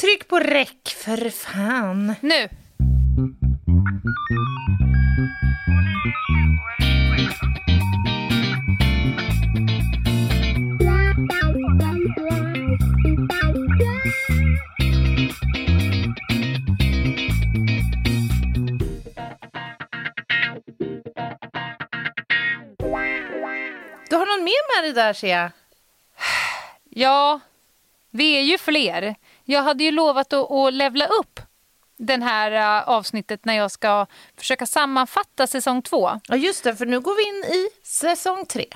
Tryck på räck för fan. Nu! Du har någon mer med dig där ser jag. Ja, vi är ju fler. Jag hade ju lovat att, att levla upp den här uh, avsnittet när jag ska försöka sammanfatta säsong två. Ja just det, för nu går vi in i säsong tre.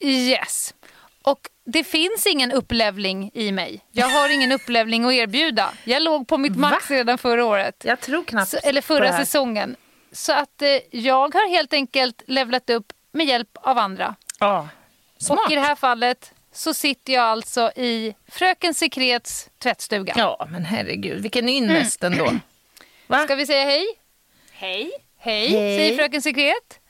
Yes. Och det finns ingen upplevling i mig. Jag har ingen upplevling att erbjuda. Jag låg på mitt max Va? redan förra året. Jag tror knappt Så, eller förra säsongen. Så att eh, jag har helt enkelt levlat upp med hjälp av andra. Ja, smart. Och i det här fallet så sitter jag alltså i Fröken Sekrets tvättstuga. Ja, men herregud, vilken ynnest ändå. Va? Ska vi säga hej? Hej. Hej, Hej. säger Fröken Sekret.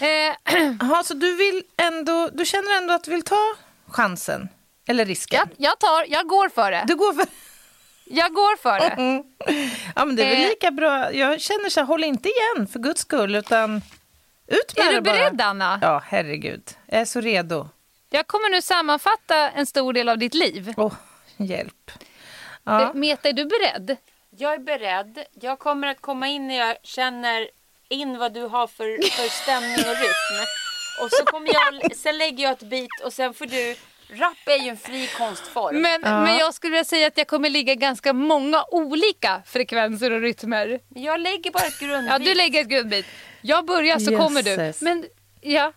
Eh, så du vill ändå, du känner ändå att du vill ta chansen? Eller risken? jag, jag, tar, jag går för det. Du går för... Jag går för det. Mm. Ja, men det är väl Eh. lika bra. Jag känner så här, håll inte igen för guds skull, utan ut med Är det du bara. beredd Anna? Ja, herregud. Jag är så redo. Jag kommer nu sammanfatta en stor del av ditt liv. Åh, hjälp. Ja. Eh, Meta, är du beredd? Jag är beredd. Jag kommer att komma in när jag känner in vad du har för, för stämning och rytm. Och så kommer jag, sen lägger jag ett bit och sen får du... Rap är ju en fri konstform. Men, Ja. men jag skulle vilja säga att jag kommer ligga ganska många olika frekvenser och rytmer. jag lägger bara ett grundbit. Ja, du lägger ett grundbit. Jag börjar så kommer du. Men ja,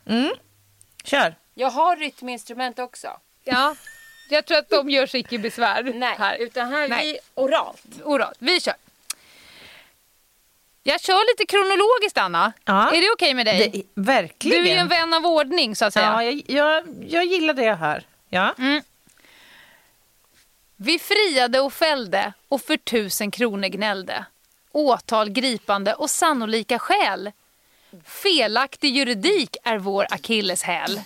Kör. Jag har rytminstrument också. ja. Jag tror att de gör sig icke besvär Nej, här. utan här är Nej. vi oralt. Oralt. Vi kör. Jag kör lite kronologiskt, Anna. Ja. Är det okej med dig? Det, verkligen. Du är ju en vän av ordning, så att säga. Ja, jag, jag, jag gillar det hör. Ja. Vi friade och fällde och för tusen kronor gnällde. Åtal, gripande och sannolika skäl. Felaktig juridik är vår akilleshäl.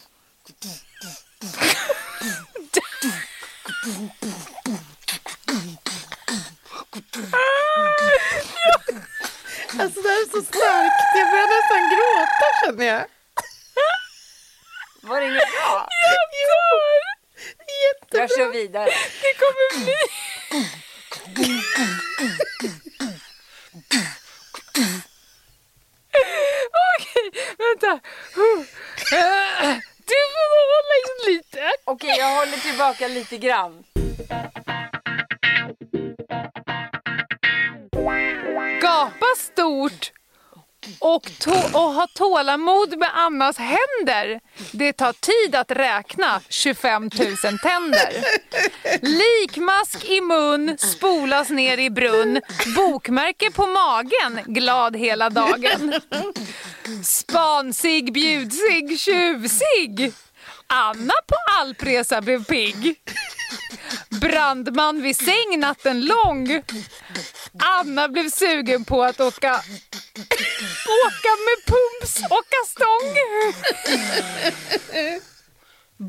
Alltså det här är så starkt. Jag börjar nästan gråta känner jag. Var det inget bra? Jättebra. Jag kör vidare. Det kommer bli... Okej, vänta. Du får hålla in lite. Okej, jag håller tillbaka lite grann. Gapa stort och, och ha tålamod med Annas händer. Det tar tid att räkna 25 000 tänder. Likmask i mun, spolas ner i brunn. Bokmärke på magen, glad hela dagen. Spansig, bjudsig, tjuvsig. Anna på alpresa blev pigg. Brandman vid säng natten lång. Anna blev sugen på att åka åka med pumps och kastång.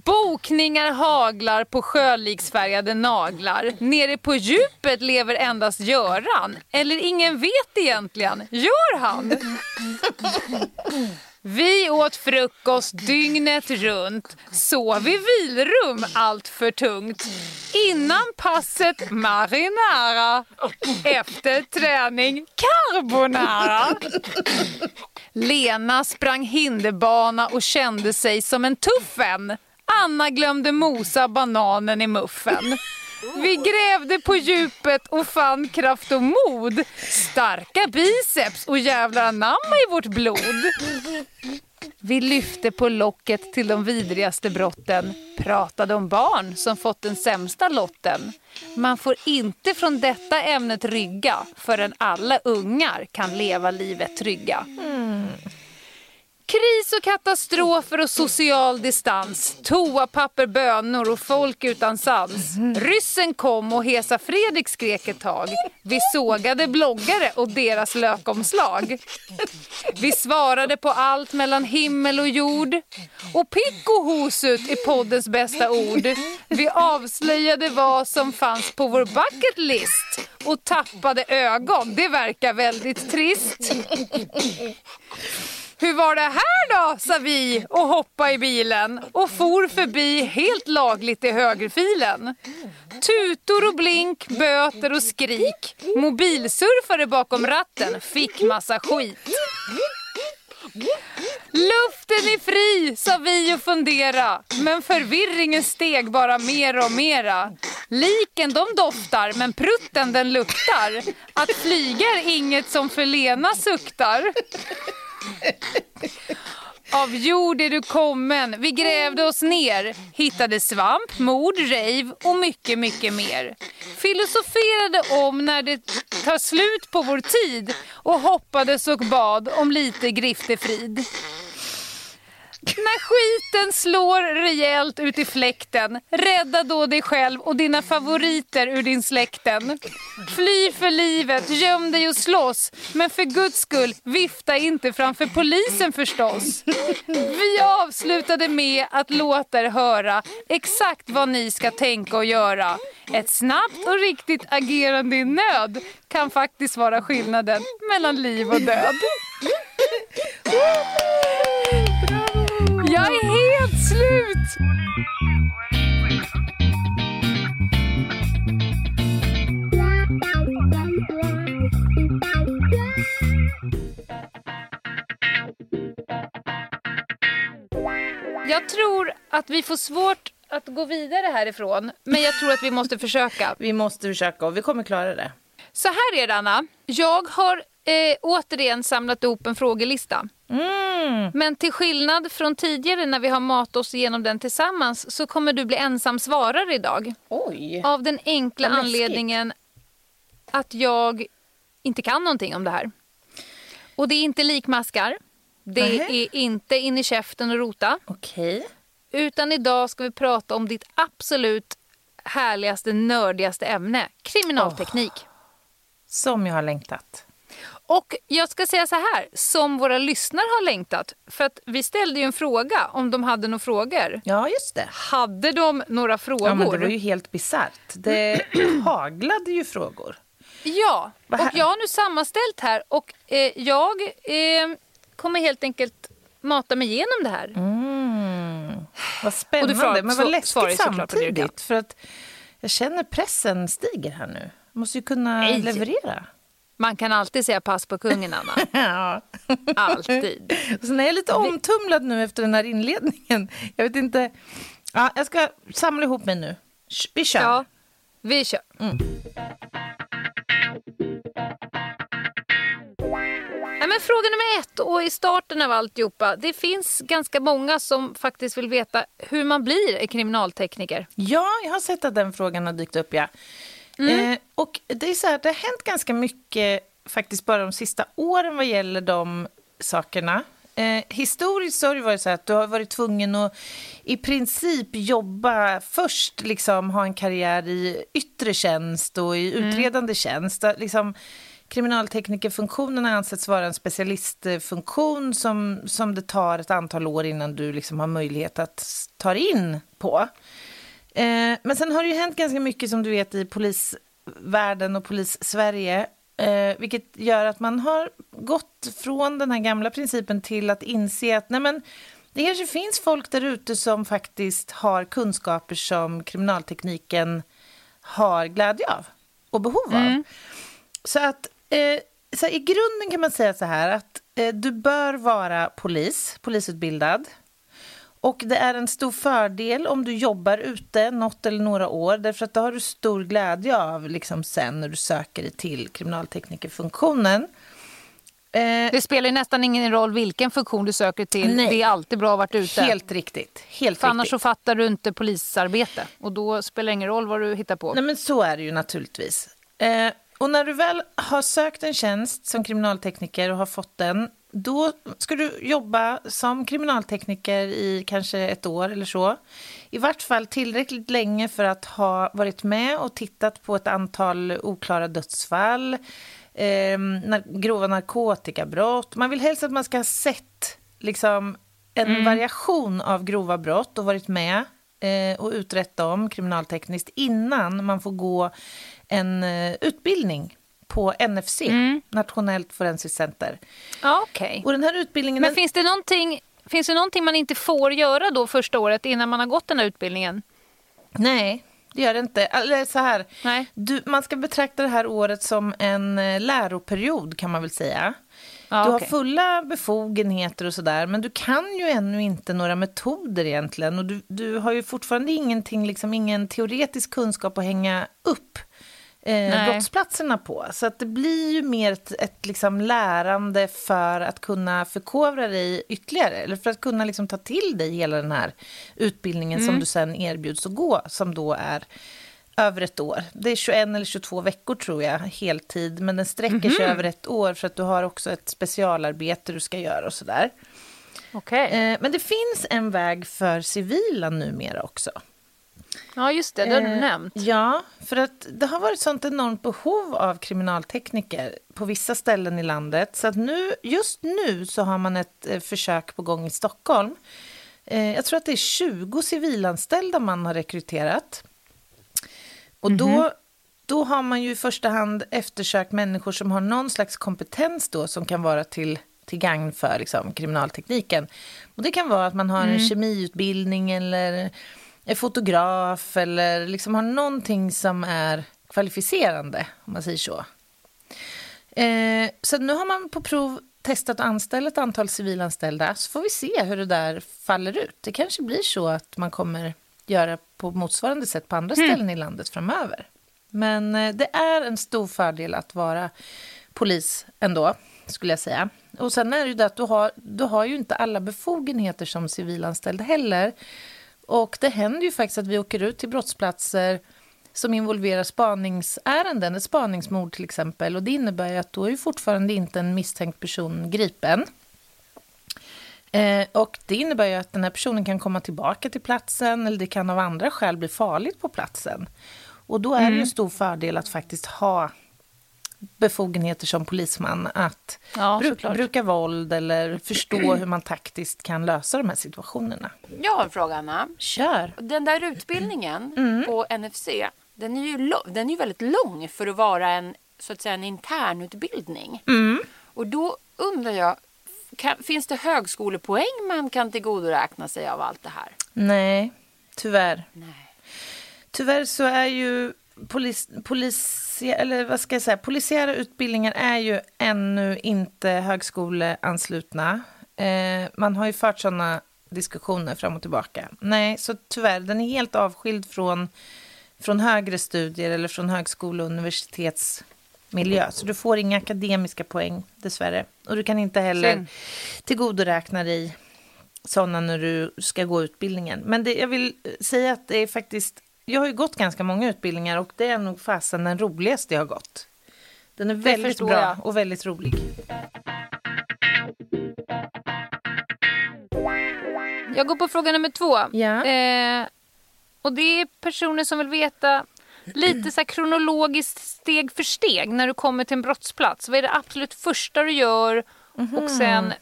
Bokningar haglar på sjöliksfärgade naglar. Nere på djupet lever endast Göran. Eller ingen vet egentligen. Gör han? Vi åt frukost dygnet runt, sov i vilrum allt för tungt. Innan passet marinara, efter träning carbonara. Lena sprang hinderbana och kände sig som en tuffen. Anna glömde mosa bananen i muffen. Vi grävde på djupet och fann kraft och mod. Starka biceps och jävlar anamma i vårt blod. Vi lyfte på locket till de vidrigaste brotten. Pratade om barn som fått den sämsta lotten. Man får inte från detta ämnet rygga förrän alla ungar kan leva livet trygga. Mm. Kris och katastrofer och social distans. Toapapper, bönor och folk utan sans. Ryssen kom och Hesa Fredrik skrek ett tag. Vi sågade bloggare och deras lökomslag. Vi svarade på allt mellan himmel och jord. Och Picko Hosut är poddens bästa ord. Vi avslöjade vad som fanns på vår bucket list och tappade ögon. Det verkar väldigt trist. Hur var det här då, sa vi och hoppade i bilen och for förbi helt lagligt i högerfilen. Tutor och blink, böter och skrik. Mobilsurfare bakom ratten fick massa skit. Luften är fri, sa vi och fundera Men förvirringen steg bara mer och mera Liken de doftar, men prutten den luktar Att flyga är inget som för Lena suktar av jord är du kommen, vi grävde oss ner Hittade svamp, mord, rejv och mycket, mycket mer. Filosoferade om när det tar slut på vår tid Och hoppades och bad om lite griftefrid när skiten slår rejält ut i fläkten, rädda då dig själv och dina favoriter ur din släkten. Fly för livet, göm dig och slåss, men för guds skull, vifta inte framför polisen förstås. Vi avslutade med att låta er höra exakt vad ni ska tänka och göra. Ett snabbt och riktigt agerande i nöd kan faktiskt vara skillnaden mellan liv och död. Slut! Jag tror att vi får svårt att gå vidare härifrån, men jag tror att vi måste försöka. Vi måste försöka och vi kommer klara det. Så här är det, Anna. Jag har eh, återigen samlat ihop en frågelista. Mm. Men till skillnad från tidigare när vi har matat oss igenom den tillsammans så kommer du bli ensam svarare idag. Oj. Av den enkla anledningen att jag inte kan någonting om det här. Och det är inte likmaskar. Det Nähä. är inte in i käften och rota. Okej. Utan idag ska vi prata om ditt absolut härligaste, nördigaste ämne. Kriminalteknik. Som jag har längtat. Och jag ska säga så här, som våra lyssnare har längtat. För att vi ställde ju en fråga om de hade några frågor. Ja, just det. Hade de några frågor? Ja, men det var ju helt bisarrt. Det haglade ju frågor. Ja, och jag har nu sammanställt här och eh, jag eh, kommer helt enkelt mata mig igenom det här. Mm. Vad spännande, svarar- men vad läskigt samtidigt. För att jag känner pressen stiger här nu. Jag måste ju kunna Nej. leverera. Man kan alltid säga pass på kungen, Anna. Ja. Alltid. Sen är jag lite omtumlad nu efter den här inledningen. Jag vet inte. Ja, jag ska samla ihop mig nu. Vi kör. Ja, vi kör. Nej, men fråga nummer ett och i starten av alltihopa. Det finns ganska många som faktiskt vill veta hur man blir kriminaltekniker. Ja, jag har sett att den frågan har dykt upp, ja. Mm. Eh, och det är så här, det har hänt ganska mycket faktiskt bara de sista åren vad gäller de sakerna. Eh, historiskt så har det varit så att du har varit tvungen att i princip jobba först, liksom ha en karriär i yttre tjänst och i Mm. utredande tjänst. Där, Liksom, kriminalteknikerfunktionen har ansetts vara en specialistfunktion som, som det tar ett antal år innan du liksom har möjlighet att ta in på. Eh, men sen har det ju hänt ganska mycket som du vet i polisvärlden och polis-Sverige. Eh, vilket gör att man har gått från den här gamla principen till att inse att nej men, det kanske finns folk där ute som faktiskt har kunskaper som kriminaltekniken har glädje av och behov av. Så att eh, så i grunden kan man säga så här att eh, du bör vara polis, polisutbildad. Och det är en stor fördel om du jobbar ute något eller några år därför att då har du stor glädje av liksom sen när du söker dig till kriminalteknikerfunktionen. Eh, Det spelar nästan ingen roll vilken funktion du söker till. Nej. Det är alltid bra att varit ute. helt riktigt. Helt För annars så riktigt. fattar du inte polisarbete. Och då spelar det ingen roll vad du hittar på. Nej, men så är det ju naturligtvis. Eh, och när du väl har sökt en tjänst som kriminaltekniker och har fått den, då ska du jobba som kriminaltekniker i kanske ett år eller så. I vart fall tillräckligt länge för att ha varit med och tittat på ett antal oklara dödsfall, eh, grova narkotikabrott. Man vill helst att man ska ha sett liksom, en mm. variation av grova brott och varit med eh, och utrett dem kriminaltekniskt innan man får gå en eh, utbildning på NFC, mm. Nationellt forensiskt center. okay. Och den här utbildningen... Men den... finns det någonting Finns det någonting man inte får göra då första året innan man har gått den här utbildningen? Nej, det gör det inte. Eller så här, Nej. Du, man ska betrakta det här året som en eh, läroperiod kan man väl säga. Ah, du har fulla befogenheter och sådär, men du kan ju ännu inte några metoder egentligen. Och du, du har ju fortfarande ingenting, liksom ingen teoretisk kunskap att hänga upp eh, brottsplatserna på. Så att det blir ju mer ett, ett liksom lärande för att kunna förkovra dig ytterligare. Eller för att kunna liksom ta till dig hela den här utbildningen mm. som du sen erbjuds att gå, som då är över ett år. Det är 21 eller 22 veckor tror jag, heltid. Men den sträcker mm -hmm. sig mhm. över ett år för att du har också ett specialarbete du ska göra och sådär. Okay. Eh, men det finns en väg för civila numera också. Ja, just det. Det har du eh, nämnt. Ja, för att det har varit sånt enormt behov av kriminaltekniker på vissa ställen i landet. Så att nu, just nu så har man ett eh, försök på gång i Stockholm. Eh, jag tror att det är 20 civilanställda man har rekryterat. Och då, mm -hmm. då har man ju i första hand eftersökt människor som har någon slags kompetens då som kan vara till till gagn för liksom, kriminaltekniken. Och det kan vara att man har mm. en kemiutbildning eller är fotograf eller liksom har någonting som är kvalificerande, om man säger så. Eh, så nu har man på prov testat att anställa ett antal civilanställda, så får vi se hur det där faller ut. Det kanske blir så att man kommer göra på motsvarande sätt på andra mm. ställen i landet framöver. Men eh, det är en stor fördel att vara polis ändå, skulle jag säga. Och sen är det ju det att du har, du har ju inte alla befogenheter som civilanställd heller. Och det händer ju faktiskt att vi åker ut till brottsplatser som involverar spaningsärenden, ett spaningsmord till exempel. Och det innebär att då är ju fortfarande inte en misstänkt person gripen. Eh, och det innebär ju att den här personen kan komma tillbaka till platsen eller det kan av andra skäl bli farligt på platsen. Och då är mm. det en stor fördel att faktiskt ha befogenheter som polisman att ja, bru bruka våld eller förstå hur man taktiskt kan lösa de här situationerna. Jag har en fråga, Anna. Kör. Den där utbildningen mm. på NFC, den är, ju den är ju väldigt lång för att vara en, så att säga, en internutbildning. Mm. Och då undrar jag, kan, finns det högskolepoäng man kan tillgodoräkna sig av allt det här? Nej, tyvärr. Nej. Tyvärr så är ju polis, polis, eller vad ska jag säga, polisiära utbildningar är ju ännu inte högskoleanslutna. Eh, man har ju fört sådana diskussioner fram och tillbaka. Nej, så tyvärr, den är helt avskild från, från högre studier eller från högskole och universitetsmiljö. Så du får inga akademiska poäng, dessvärre. Och du kan inte heller Sen. tillgodoräkna dig sådana när du ska gå utbildningen. Men det, jag vill säga att det är faktiskt jag har ju gått ganska många utbildningar och det är nog fasen den roligaste jag har gått. Den är väldigt bra jag. och väldigt rolig. Jag går på fråga nummer två. Ja. Eh, och det är personer som vill veta lite så kronologiskt steg för steg när du kommer till en brottsplats. Vad är det absolut första du gör? Mm -hmm. Och sen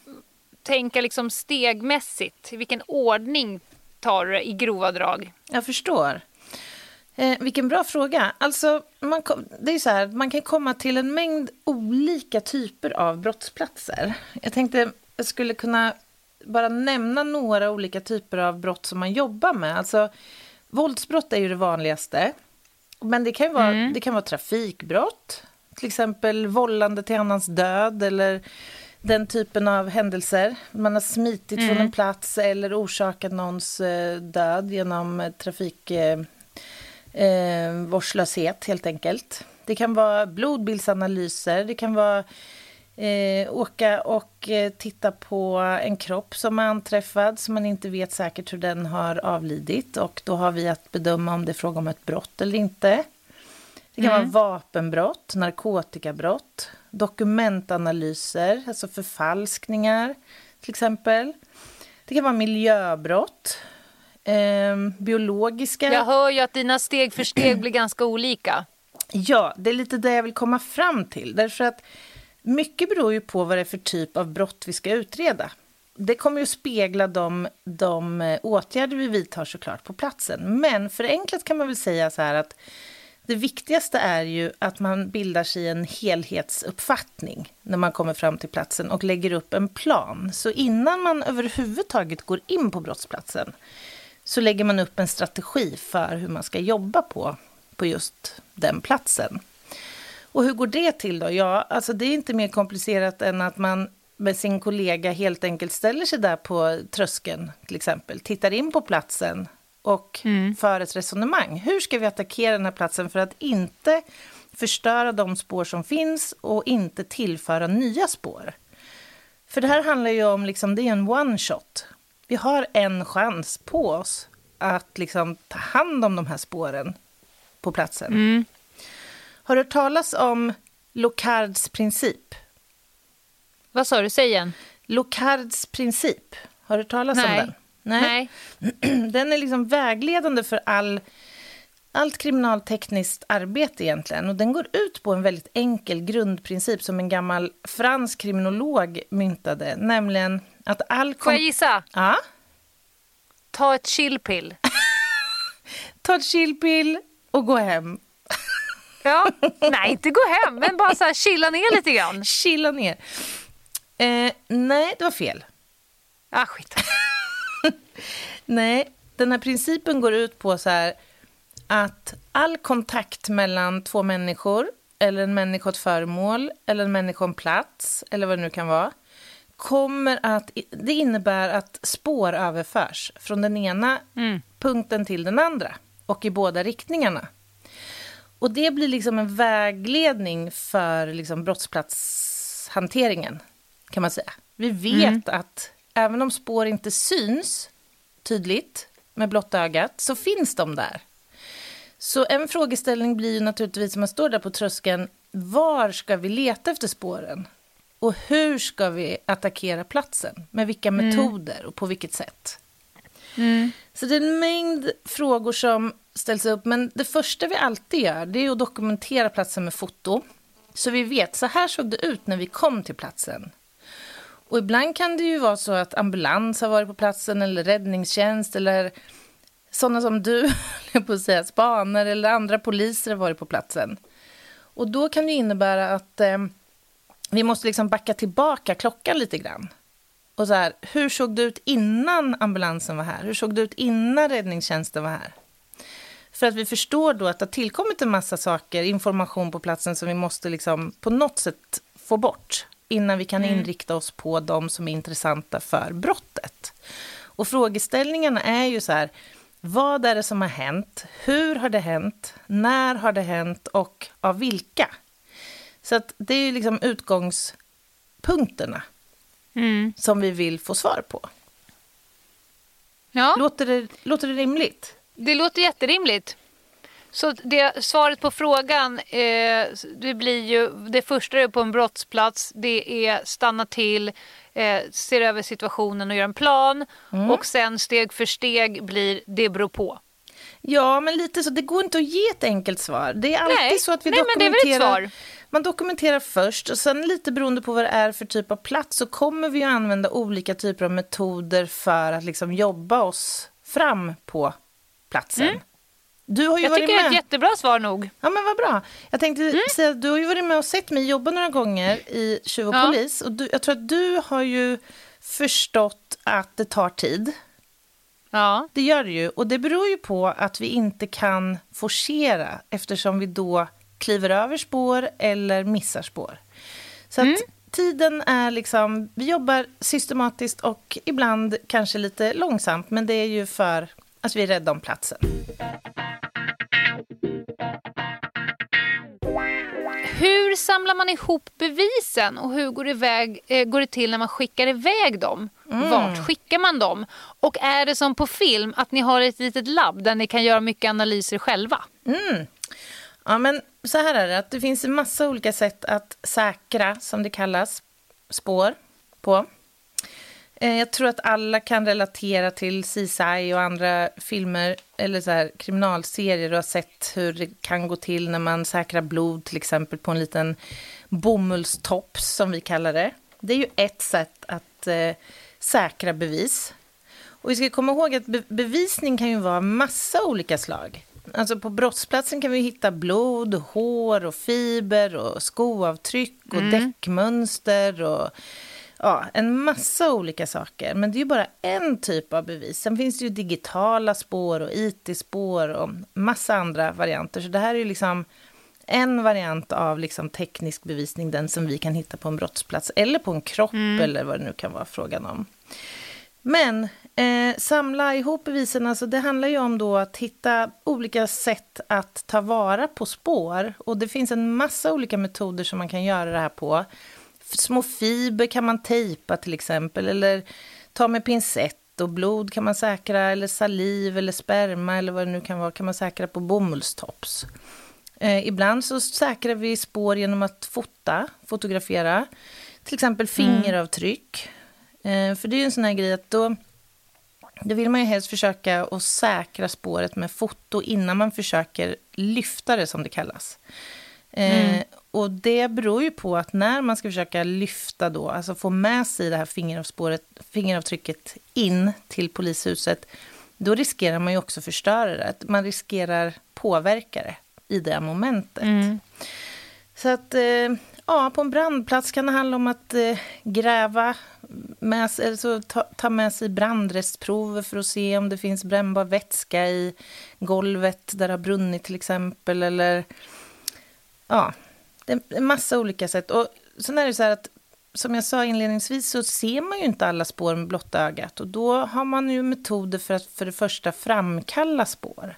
tänka liksom stegmässigt. I vilken ordning tar du i grova drag? Jag förstår. Eh, vilken bra fråga. Alltså, man, det är så här, man kan komma till en mängd olika typer av brottsplatser. Jag tänkte jag skulle kunna bara nämna några olika typer av brott som man jobbar med. Alltså, våldsbrott är ju det vanligaste. Men det kan vara, mm. det kan vara trafikbrott, till exempel vållande till annans död eller den typen av händelser. Man har smitit mm. från en plats eller orsakat någons eh, död genom trafik eh, vårdslöshet helt enkelt. Det kan vara blodbildsanalyser, det kan vara eh, åka och eh, titta på en kropp som är anträffad som man inte vet säkert hur den har avlidit och då har vi att bedöma om det är fråga om ett brott eller inte. Det kan mm. vara vapenbrott, narkotikabrott, dokumentanalyser, alltså förfalskningar till exempel. Det kan vara miljöbrott, eh, biologiska... Jag hör ju att dina steg för steg blir ganska olika. Ja, det är lite det jag vill komma fram till. Därför att mycket beror ju på vad det är för typ av brott vi ska utreda. Det kommer ju att spegla de, de eh, åtgärder vi vidtar såklart på platsen. Men förenklat kan man väl säga så här att det viktigaste är ju att man bildar sig en helhetsuppfattning när man kommer fram till platsen och lägger upp en plan. Så innan man överhuvudtaget går in på brottsplatsen så lägger man upp en strategi för hur man ska jobba på, på just den platsen. Och hur går det till då? Ja, alltså det är inte mer komplicerat än att man med sin kollega helt enkelt ställer sig där på tröskeln, till exempel, tittar in på platsen och mm. för ett resonemang. Hur ska vi attackera den här platsen för att inte förstöra de spår som finns och inte tillföra nya spår? För det här handlar ju om, liksom, det är en one shot. Vi har en chans på oss att liksom, ta hand om de här spåren på platsen. Mm. Har du hört talas om Locards princip? Vad sa du? Säg igen. Locards princip. Har du hört talas Nej. om den? Nej. Nej. Den är liksom vägledande för all, allt kriminaltekniskt arbete egentligen. Och den går ut på en väldigt enkel grundprincip som en gammal fransk kriminolog myntade. Nämligen att all... Får jag gissa? Ja. Ta ett chillpill. Ta ett chillpill och gå hem. Ja, nej inte gå hem, men bara så här chilla ner lite grann. Chilla ner. Eh, nej, det var fel. Ah, skit. nej, den här principen går ut på så här att all kontakt mellan två människor eller en människa och ett föremål eller en människa och en plats eller vad det nu kan vara kommer att... Det innebär att spår överförs från den ena mm. punkten till den andra och i båda riktningarna. Och det blir liksom en vägledning för liksom brottsplatshanteringen, kan man säga. Vi vet mm. att även om spår inte syns tydligt med blotta ögat, så finns de där. Så en frågeställning blir ju naturligtvis, man står där på tröskeln, var ska vi leta efter spåren? Och hur ska vi attackera platsen? Med vilka mm. metoder och på vilket sätt? Mm. Så det är en mängd frågor som ställs upp. Men det första vi alltid gör det är att dokumentera platsen med foto. Så vi vet, så här såg det ut när vi kom till platsen. Och ibland kan det ju vara så att ambulans har varit på platsen eller räddningstjänst eller sådana som du, på att säga, spanar eller andra poliser har varit på platsen. Och då kan det innebära att eh, vi måste liksom backa tillbaka klockan lite grann. Och så här, hur såg det ut innan ambulansen var här? Hur såg det ut innan räddningstjänsten var här? För att vi förstår då att det har tillkommit en massa saker, information på platsen som vi måste liksom på något sätt få bort innan vi kan mm. inrikta oss på de som är intressanta för brottet. Och frågeställningarna är ju så här, vad är det som har hänt? Hur har det hänt? När har det hänt? Och av vilka? Så att det är ju liksom utgångspunkterna mm. som vi vill få svar på. Ja. Låter, det, låter det rimligt? Det låter jätterimligt. Så det, svaret på frågan, eh, det blir ju, det första på en brottsplats, det är stanna till, eh, ser över situationen och gör en plan. Mm. Och sen steg för steg blir det beror på. Ja, men lite så. Det går inte att ge ett enkelt svar. Det är alltid Nej. så att vi Nej, dokumenterar. Men det är väl ett svar. Man dokumenterar först och sen lite beroende på vad det är för typ av plats så kommer vi att använda olika typer av metoder för att liksom jobba oss fram på platsen. Mm. Du har ju jag varit tycker med. det är ett jättebra svar nog. Ja, men vad bra. Jag tänkte mm. säga du har ju varit med och sett mig jobba några gånger i Tjuv och ja. polis. Och du, jag tror att du har ju förstått att det tar tid. Ja. Det gör det ju. Och det beror ju på att vi inte kan forcera eftersom vi då kliver över spår eller missar spår. Så mm. att tiden är liksom... Vi jobbar systematiskt och ibland kanske lite långsamt, men det är ju för att vi är rädda om platsen. Hur samlar man ihop bevisen och hur går det, iväg, eh, går det till när man skickar iväg dem? Mm. Vart skickar man dem? Och är det som på film att ni har ett litet labb där ni kan göra mycket analyser själva? Mm. Ja, men så här är det, att det finns en massa olika sätt att säkra, som det kallas, spår på. Eh, jag tror att alla kan relatera till CSI och andra filmer eller så här, kriminalserier och har sett hur det kan gå till när man säkrar blod till exempel på en liten bomullstops som vi kallar det. Det är ju ett sätt att eh, säkra bevis. Och vi ska komma ihåg att be bevisning kan ju vara massa olika slag. Alltså på brottsplatsen kan vi hitta blod, hår och fiber och skoavtryck och mm. däckmönster och ja, en massa olika saker. Men det är ju bara en typ av bevis. Sen finns det ju digitala spår och IT-spår och massa andra varianter. Så det här är ju liksom en variant av liksom teknisk bevisning, den som vi kan hitta på en brottsplats eller på en kropp mm. eller vad det nu kan vara frågan om. Men eh, samla ihop bevisen, alltså det handlar ju om då att hitta olika sätt att ta vara på spår. Och det finns en massa olika metoder som man kan göra det här på. Små fiber kan man tejpa till exempel, eller ta med pincett och blod kan man säkra, eller saliv eller sperma eller vad det nu kan vara, kan man säkra på bomullstops. Eh, ibland så säkrar vi spår genom att fota, fotografera, till exempel mm. fingeravtryck. Mm. Eh, för det är ju en sån här grej att då, då vill man ju helst försöka att säkra spåret med foto innan man försöker lyfta det, som det kallas. Eh, mm. Och det beror ju på att när man ska försöka lyfta då, alltså få med sig det här fingeravspåret, fingeravtrycket in till polishuset, då riskerar man ju också förstöra det. Man riskerar påverka det i det momentet. Mm. Så att, eh, ja, på en brandplats kan det handla om att eh, gräva med alltså ta, ta med sig brandrestprover för att se om det finns brännbar vätska i golvet där det har brunnit till exempel. Eller, ja, det är en massa olika sätt. Och sen är det så här att som jag sa inledningsvis så ser man ju inte alla spår med blotta ögat och då har man ju metoder för att för det första framkalla spår.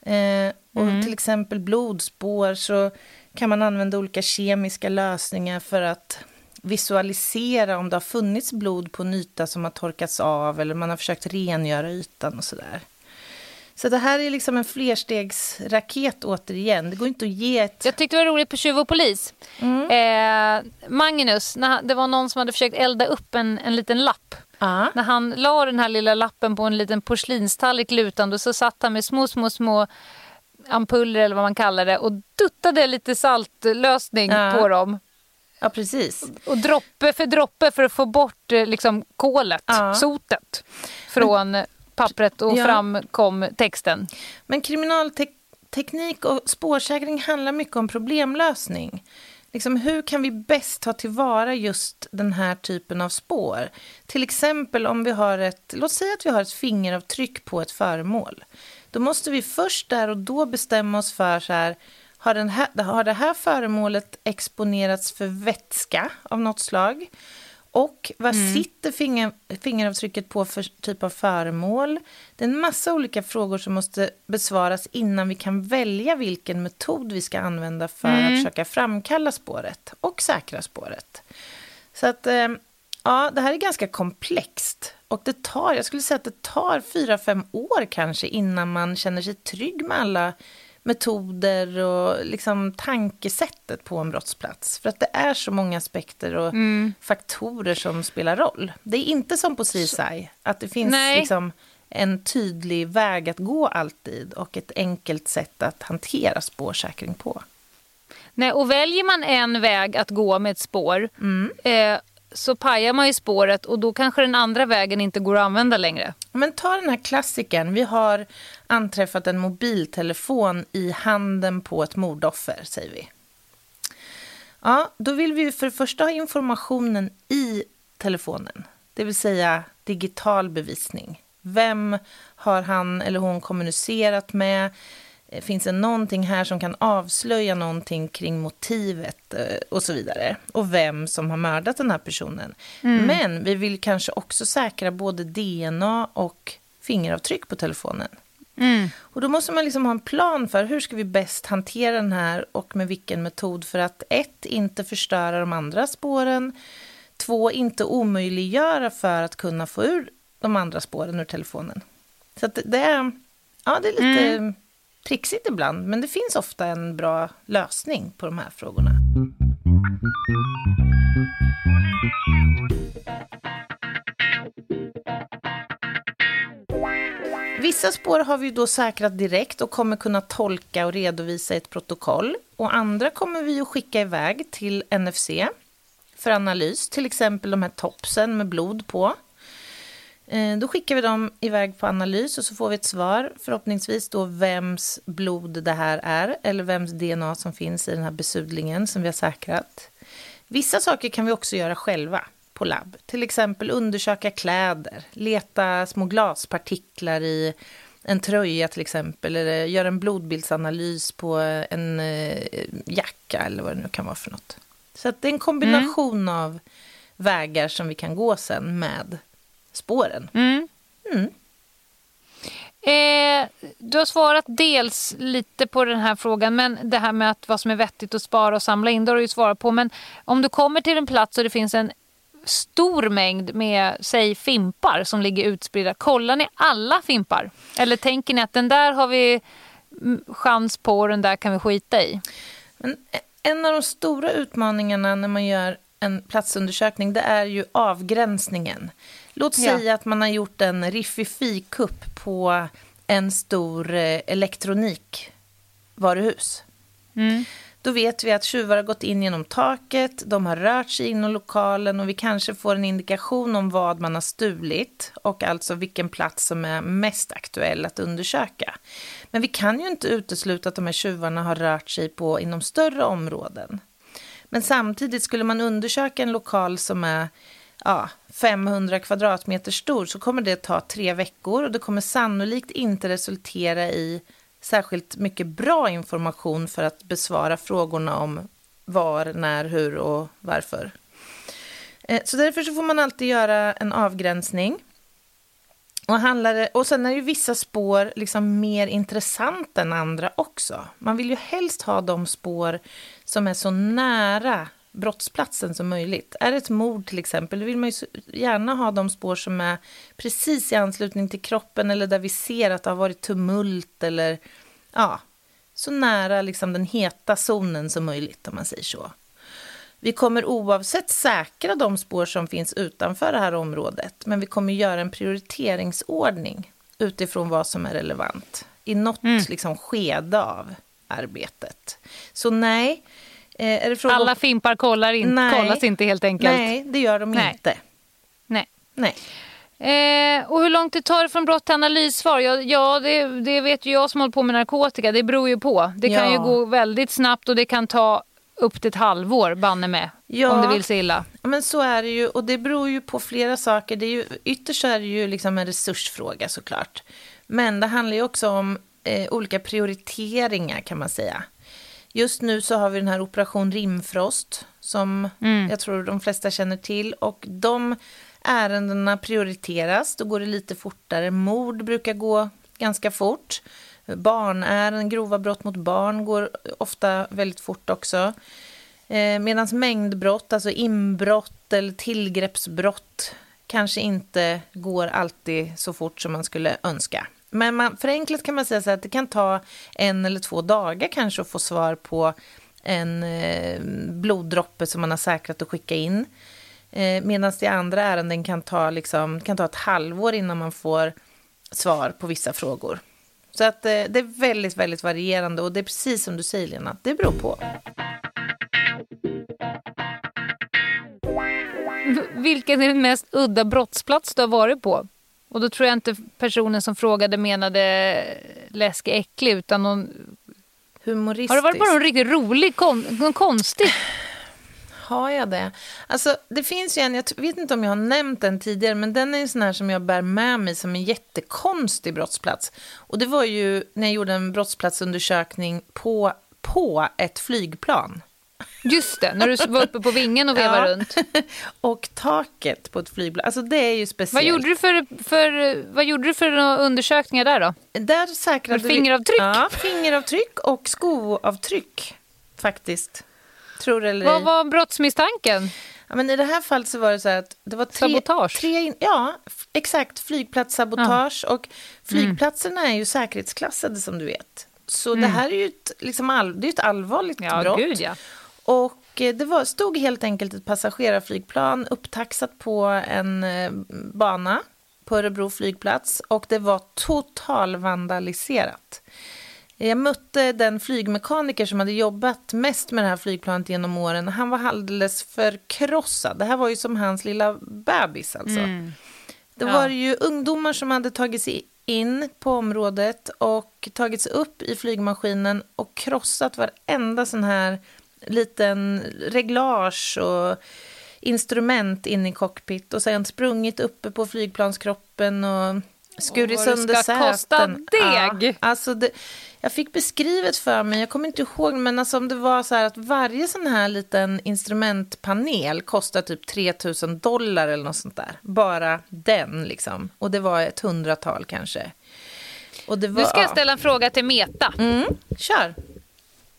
Eh, och mm. till exempel blodspår så kan man använda olika kemiska lösningar för att visualisera om det har funnits blod på en yta som har torkats av eller man har försökt rengöra ytan och sådär. Så det här är liksom en flerstegsraket återigen. Det går inte att ge ett... Jag tyckte det var roligt på Tjuv och polis. Mm. Eh, Magnus, när det var någon som hade försökt elda upp en, en liten lapp Ah. När han la den här lilla lappen på en liten porslinstallrik lutande så satt han med små, små, små ampuller eller vad man kallar det och duttade lite saltlösning ah. på dem. Ja, precis. Och droppe för droppe för att få bort eh, liksom, kolet, ah. sotet från Men, pappret och ja. fram kom texten. Men kriminalteknik och spårsäkring handlar mycket om problemlösning liksom, hur kan vi bäst ta tillvara just den här typen av spår? Till exempel om vi har ett, låt säga att vi har ett fingeravtryck på ett föremål. Då måste vi först där och då bestämma oss för så här, har, den här, har det här föremålet exponerats för vätska av något slag? Och vad mm. sitter finger, fingeravtrycket på för typ av föremål? Det är en massa olika frågor som måste besvaras innan vi kan välja vilken metod vi ska använda för mm. att försöka framkalla spåret och säkra spåret. Så att, eh, ja, det här är ganska komplext. Och det tar, jag skulle säga att det tar fyra, fem år kanske innan man känner sig trygg med alla metoder och liksom tankesättet på en brottsplats. För att det är så många aspekter och mm. faktorer som spelar roll. Det är inte som på CSI, att det finns liksom en tydlig väg att gå alltid och ett enkelt sätt att hantera spårsäkring på. Nej, och väljer man en väg att gå med ett spår mm. eh, så pajar man ju spåret och då kanske den andra vägen inte går att använda längre. Men ta den här klassiken. Vi har anträffat en mobiltelefon i handen på ett mordoffer, säger vi. Ja, då vill vi för det första ha informationen i telefonen, det vill säga digital bevisning. Vem har han eller hon kommunicerat med? Eh, finns det någonting här som kan avslöja någonting kring motivet eh, och så vidare. Och vem som har mördat den här personen. Mm. Men vi vill kanske också säkra både DNA och fingeravtryck på telefonen. Mm. Och då måste man liksom ha en plan för hur ska vi bäst hantera den här och med vilken metod för att ett, inte förstöra de andra spåren, två, inte omöjliggöra för att kunna få ur de andra spåren ur telefonen. Så det är, ja, det är lite... Mm trixigt ibland, men det finns ofta en bra lösning på de här frågorna. Vissa spår har vi då säkrat direkt och kommer kunna tolka och redovisa i ett protokoll. Och andra kommer vi att skicka iväg till NFC för analys, till exempel de här topsen med blod på. Eh, då skickar vi dem iväg på analys och så får vi ett svar, förhoppningsvis då vems blod det här är, eller vems DNA som finns i den här besudlingen som vi har säkrat. Vissa saker kan vi också göra själva på labb, till exempel undersöka kläder, leta små glaspartiklar i en tröja till exempel, eller göra en blodbildsanalys på en eh, jacka eller vad det nu kan vara för något. Så det är en kombination mm. av vägar som vi kan gå sen med spåren. Mm. Mm. Eh, du har svarat dels lite på den här frågan, men det här med att vad som är vettigt att spara och samla in, det har du ju svarat på. Men om du kommer till en plats och det finns en stor mängd med, säg fimpar som ligger utspridda. Kollar ni alla fimpar? Eller tänker ni att den där har vi chans på och den där kan vi skita i? Men en av de stora utmaningarna när man gör en platsundersökning det är ju avgränsningen. Låt ja. säga att man har gjort en Riffifi-kupp på en stor eh, elektronikvaruhus. Mm. Då vet vi att tjuvar har gått in genom taket, de har rört sig inom lokalen och vi kanske får en indikation om vad man har stulit och alltså vilken plats som är mest aktuell att undersöka. Men vi kan ju inte utesluta att de här tjuvarna har rört sig på inom större områden. Men samtidigt skulle man undersöka en lokal som är ja, 500 kvadratmeter stor så kommer det ta tre veckor och det kommer sannolikt inte resultera i särskilt mycket bra information för att besvara frågorna om var, när, hur och varför. Eh, så därför så får man alltid göra en avgränsning. Och, handlar och sen är ju vissa spår liksom mer intressanta än andra också. Man vill ju helst ha de spår som är så nära brottsplatsen som möjligt. Är det ett mord till exempel, då vill man ju gärna ha de spår som är precis i anslutning till kroppen eller där vi ser att det har varit tumult eller ja, så nära liksom den heta zonen som möjligt om man säger så. Vi kommer oavsett säkra de spår som finns utanför det här området, men vi kommer göra en prioriteringsordning utifrån vad som är relevant i något mm. liksom, skede av arbetet. Så nej, Eh, är det fråga Alla fimpar kollar in, Nej. kollas inte helt enkelt? Nej, det gör de Nej. inte. Nej. Nej. Eh, och hur långt det tar från brott till analyssvar? Ja, ja det, det, vet ju jag som håller på med narkotika. Det beror ju på. Det kan ja. ju gå väldigt snabbt och det kan ta upp till ett halvår, banne med, ja. om det vill sig illa. Men så är det ju och det beror ju på flera saker. Det är ju, ytterst är det ju liksom en resursfråga såklart. Men det handlar ju också om eh, olika prioriteringar kan man säga. Just nu så har vi den här Operation Rimfrost som mm. jag tror de flesta känner till. Och de ärendena prioriteras, då går det lite fortare. Mord brukar gå ganska fort. Barnärenden, grova brott mot barn går ofta väldigt fort också. Eh, Medan mängdbrott, alltså inbrott eller tillgreppsbrott kanske inte går alltid så fort som man skulle önska. Men man, förenklat kan man säga så att det kan ta en eller två dagar kanske att få svar på en eh, bloddroppe som man har säkrat att skicka in. Eh, Medan det andra ärenden kan ta, liksom, kan ta ett halvår innan man får svar på vissa frågor. Så att eh, det är väldigt, väldigt varierande och det är precis som du säger Lena, det beror på. Vilken är den mest udda brottsplats du har varit på? Och då tror jag inte personen som frågade menade läskig, äcklig utan någon... Humoristisk. Har du varit på någon riktigt rolig, kon, någon konstig? Har jag det? Alltså, det finns ju en, jag vet inte om jag har nämnt den tidigare, men den är en sån här som jag bär med mig som en jättekonstig brottsplats. Och det var ju när jag gjorde en brottsplatsundersökning på, på ett flygplan. Just det, när du var uppe på vingen och vevade ja. runt. och taket på ett flygplan. Alltså det är ju speciellt. Vad gjorde du för, för, vad gjorde du för undersökningar där då? Där säkrade fingeravtryck? Vi, ja, fingeravtryck och skoavtryck faktiskt. Tror eller Vad var brottsmisstanken? Ja, men I det här fallet så var det så att det var tre... Sabotage? Tre, ja, exakt. Flygplatssabotage. Och flygplatserna mm. är ju säkerhetsklassade som du vet. så det här är ju ett, liksom all, det är ett allvarligt Ja, brott. gud ja. Och eh, det var, stod helt enkelt ett passagerarflygplan upptaxat på en eh, bana på Örebro flygplats och det var totalvandaliserat. Jag mötte den flygmekaniker som hade jobbat mest med det här flygplanet genom åren. Han var alldeles förkrossad. Det här var ju som hans lilla bebis alltså. Det Ja. var ju ungdomar som hade tagit sig in på området och tagits upp i flygmaskinen och krossat varenda sån här liten reglage och instrument in i cockpit och sen sprungit uppe på flygplanskroppen och skurit Åh, vad det sönder ska säten. kosta deg. Ja, alltså det, jag fick beskrivet för mig, jag kommer inte ihåg, men alltså om det var så här att varje sån här liten instrumentpanel kostar typ 3000 dollar eller något sånt där. Bara den liksom. Och det var ett hundratal kanske. Och det var, Nu ska jag ja. ställa en fråga till Meta. Mm, kör.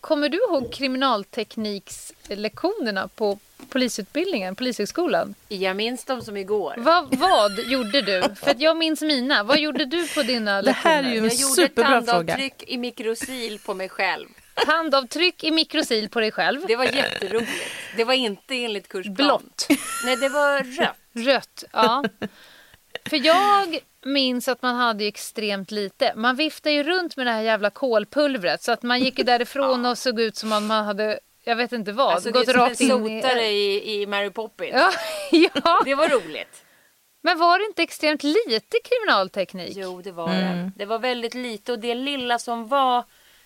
Kommer du ihåg kriminalteknikslektionerna på polisutbildningen, polishögskolan? Jag minns dem som igår. Vad, vad gjorde du? För att jag minns mina. Vad gjorde du på dina Det här är lektioner? ju en Jag gjorde ett superbra fråga. tandavtryck i mikrosil på mig själv. Handavtryck i mikrosil på dig själv. Det var jätteroligt. Det var inte enligt kursplan. Blått. Nej, det var rött. Rött, ja. För jag minns att man hade ju extremt lite. Man viftade ju runt med det här jävla kolpulvret så att man gick ju därifrån och såg ut som om man hade, jag vet inte vad, Alltså, gått rakt in i... sotare i, i Mary Poppins. Ja, ja, Det var roligt. men var det inte extremt lite kriminalteknik? Jo, det var det. Det var väldigt lite och det lilla som var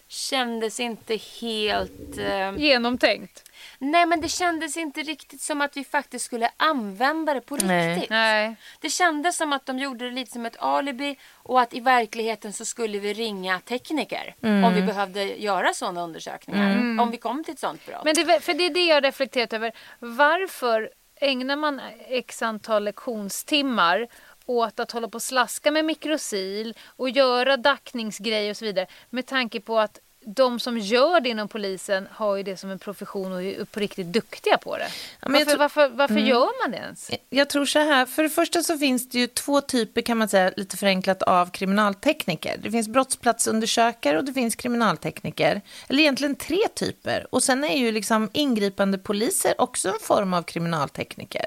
kändes inte helt... Eh... Genomtänkt? Nej, men det kändes inte riktigt som att vi faktiskt skulle använda det på Nej. riktigt. Nej. Det kändes som att de gjorde det lite som ett alibi och att i verkligheten så skulle vi ringa tekniker om vi behövde göra sådana undersökningar. Om vi kom till ett sånt brott. Men det, för det är det jag reflekterat över. Varför ägnar man x antal lektionstimmar åt att hålla på och slaska med mikrosil och göra dackningsgrejer och så vidare med tanke på att de som gör det inom polisen har ju det som en profession och är på riktigt duktiga på det. Ja, varför tror- varför, varför gör man det ens? Jag tror så här, för det första så finns det ju två typer kan man säga lite förenklat av kriminaltekniker. Det finns brottsplatsundersökare och det finns kriminaltekniker. Eller egentligen tre typer. Och sen är ju liksom ingripande poliser också en form av kriminaltekniker.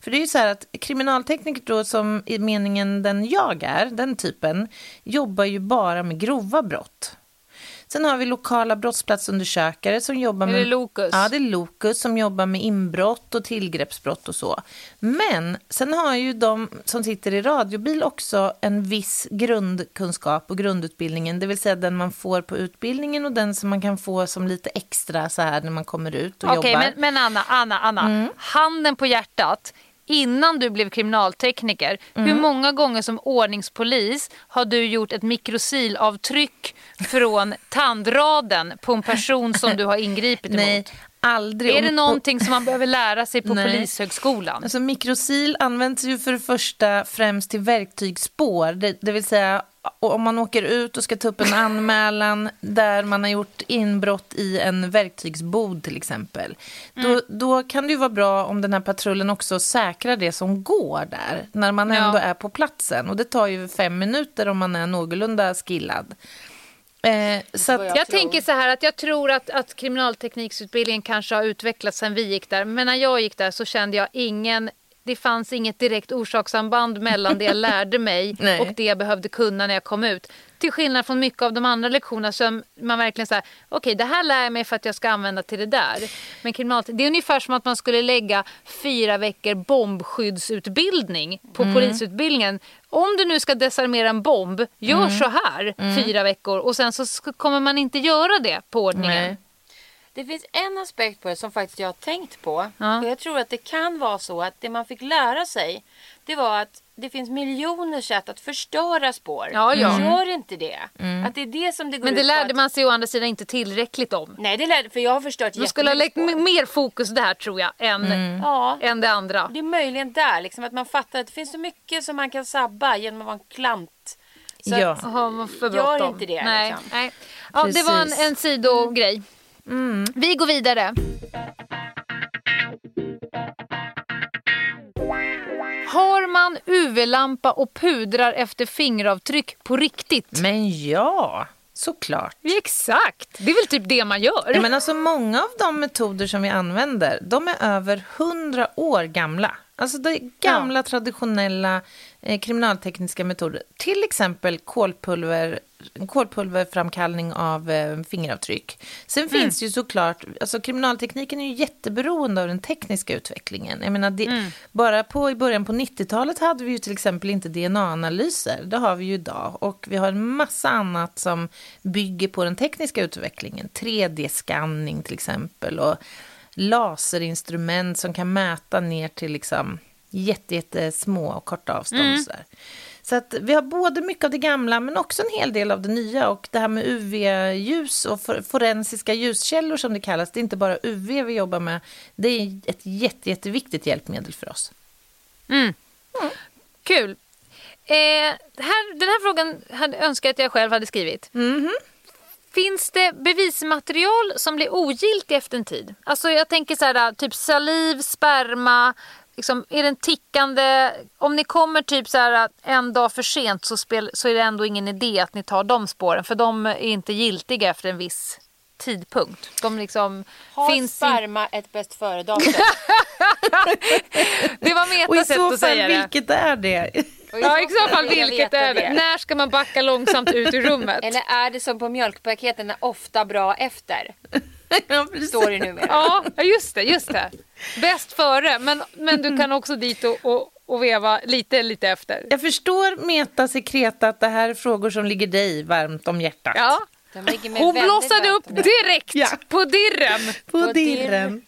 För det är ju så här att kriminaltekniker då som i meningen den jag är, den typen, jobbar ju bara med grova brott. Sen har vi lokala brottsplatsundersökare som jobbar Är med... det Lokus? Ja, det är Lokus som jobbar med inbrott och tillgreppsbrott och så. Men sen har ju de som sitter i radiobil också en viss grundkunskap och grundutbildningen, det vill säga den man får på utbildningen och den som man kan få som lite extra så här när man kommer ut och Okej, jobbar. men, men Anna, Anna, Anna. Mm. Handen på hjärtat. Innan du blev kriminaltekniker, Mm. hur många gånger som ordningspolis har du gjort ett mikrosilavtryck från tandraden på en person som du har ingripit emot? Nej, aldrig. Är det någonting som man behöver lära sig på Nej. polishögskolan? Alltså mikrosil används ju för det första främst till verktygsspår. Det, det vill säga om man åker ut och ska ta upp en anmälan där man har gjort inbrott i en verktygsbod till exempel. Då, då kan det ju vara bra om den här patrullen också säkrar det som går där när man Ja. ändå är på platsen. Och det tar ju fem minuter om man är någorlunda skillad. Eh, så att, Jag tänker så här att jag tror att, att kriminaltekniksutbildningen kanske har utvecklats sen vi gick där. Men när jag gick där så kände jag ingen det fanns inget direkt orsakssamband mellan det jag lärde mig och det jag behövde kunna när jag kom ut. Till skillnad från mycket av de andra lektionerna som man verkligen säger, okej det här lär jag mig för att jag ska använda till det där. Men kriminal, det är ungefär som att man skulle lägga fyra veckor bombskyddsutbildning på Mm. polisutbildningen. Om du nu ska desarmera en bomb, gör Mm. så här fyra veckor och sen så kommer man inte göra det på ordningen. Nej. Det finns en aspekt på det som faktiskt jag har tänkt på. Ja. Och jag tror att det kan vara så att det man fick lära sig det var att det finns miljoner sätt att förstöra spår. Ja, ja. Gör inte det. Att det är det som det går Men det ut lärde att... man sig å andra sidan inte tillräckligt om. Nej, det lärde för jag har förstört Du skulle ha lagt mer fokus där tror jag än, Ja, än det andra. det är möjligen där. Liksom, att man fattar att det finns så mycket som man kan sabba genom att vara en klant. Så Ja. att, för Gör inte det, Nej. liksom. Nej. Ja, det var en, en sidogrej. Vi går vidare. Har man UV-lampa och pudrar efter fingeravtryck på riktigt? Men ja, Såklart. Exakt, det är väl typ det man gör. Ja, men alltså, många av de metoder som vi använder, de är över hundra år gamla. Alltså det är gamla traditionella eh, kriminaltekniska metoder. Till exempel kolpulver, kolpulverframkallning av eh, fingeravtryck. Sen Mm. finns ju såklart, alltså kriminaltekniken är ju jätteberoende av den tekniska utvecklingen. Jag menar, det, Mm. bara på, i början på 90-talet hade vi ju till exempel inte DNA-analyser. Det har vi ju idag. Och vi har en massa annat som bygger på den tekniska utvecklingen. 3D-skanning till exempel. Och laserinstrument som kan mäta ner till liksom jätte, jättesmå och korta avstånd. Mm. och sådär. Så att vi har både mycket av det gamla men också en hel del av det nya. Och det här med UV-ljus och for- forensiska ljuskällor som det kallas. Det är inte bara UV vi jobbar med. Det är ett jätte, jätteviktigt hjälpmedel för oss. Kul. Eh, här, den här frågan hade önskat att jag själv hade skrivit. Finns det bevismaterial som blir ogiltigt efter en tid? Alltså jag tänker så här, typ saliv, sperma. Liksom, är den tickande? Om ni kommer typ så här en dag för sent så, spel, så är det ändå ingen idé att ni tar de spåren. För de är inte giltiga efter en viss tidpunkt. De liksom Har finns i, sperma ett bäst före-datum? Det var Och i meta sätt så att fall, säga det. vilket är det? Ja, i så fall vilket är det? När ska man backa långsamt ut ur rummet? Eller är det som på mjölkpaketen, är ofta bra efter? ja, precis. Står det numera. Ja, just det, just det. Bäst före, men, men du kan också dit och, och, och veva lite, lite efter. Jag förstår Meta Sekreta att det här är frågor som ligger dig varmt om hjärtat. Ja. Hon blossade upp direkt Ja. på dirren. På På dirren.